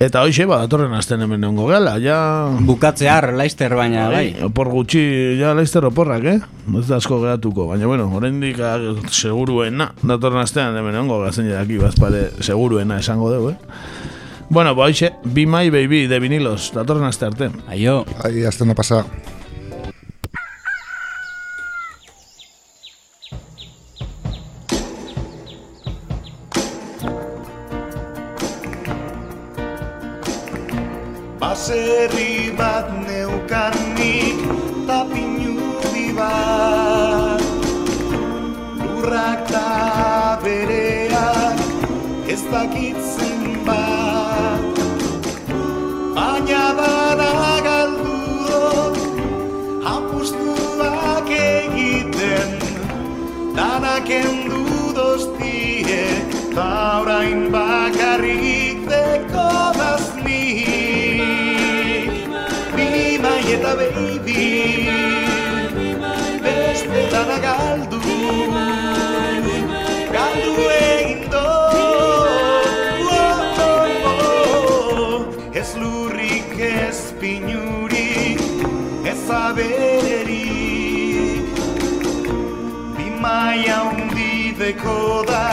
Eta hoxe, ba, datorren asten hemen egongo gehala, ja... Bukatzear, laister baina, bai. Opor gutxi, ja, laizter oporrak, eh? Ez da asko geratuko, baina, bueno, oraindik ah, seguruena, datorren astean hemen egongo gazen daki, bazpare, seguruena esango dugu, eh? Bueno, ba, hoxe, Be My Baby, de vinilos, datorren aste arte. Aio. Ai, aztena pasa. Hundi dekodaz Baina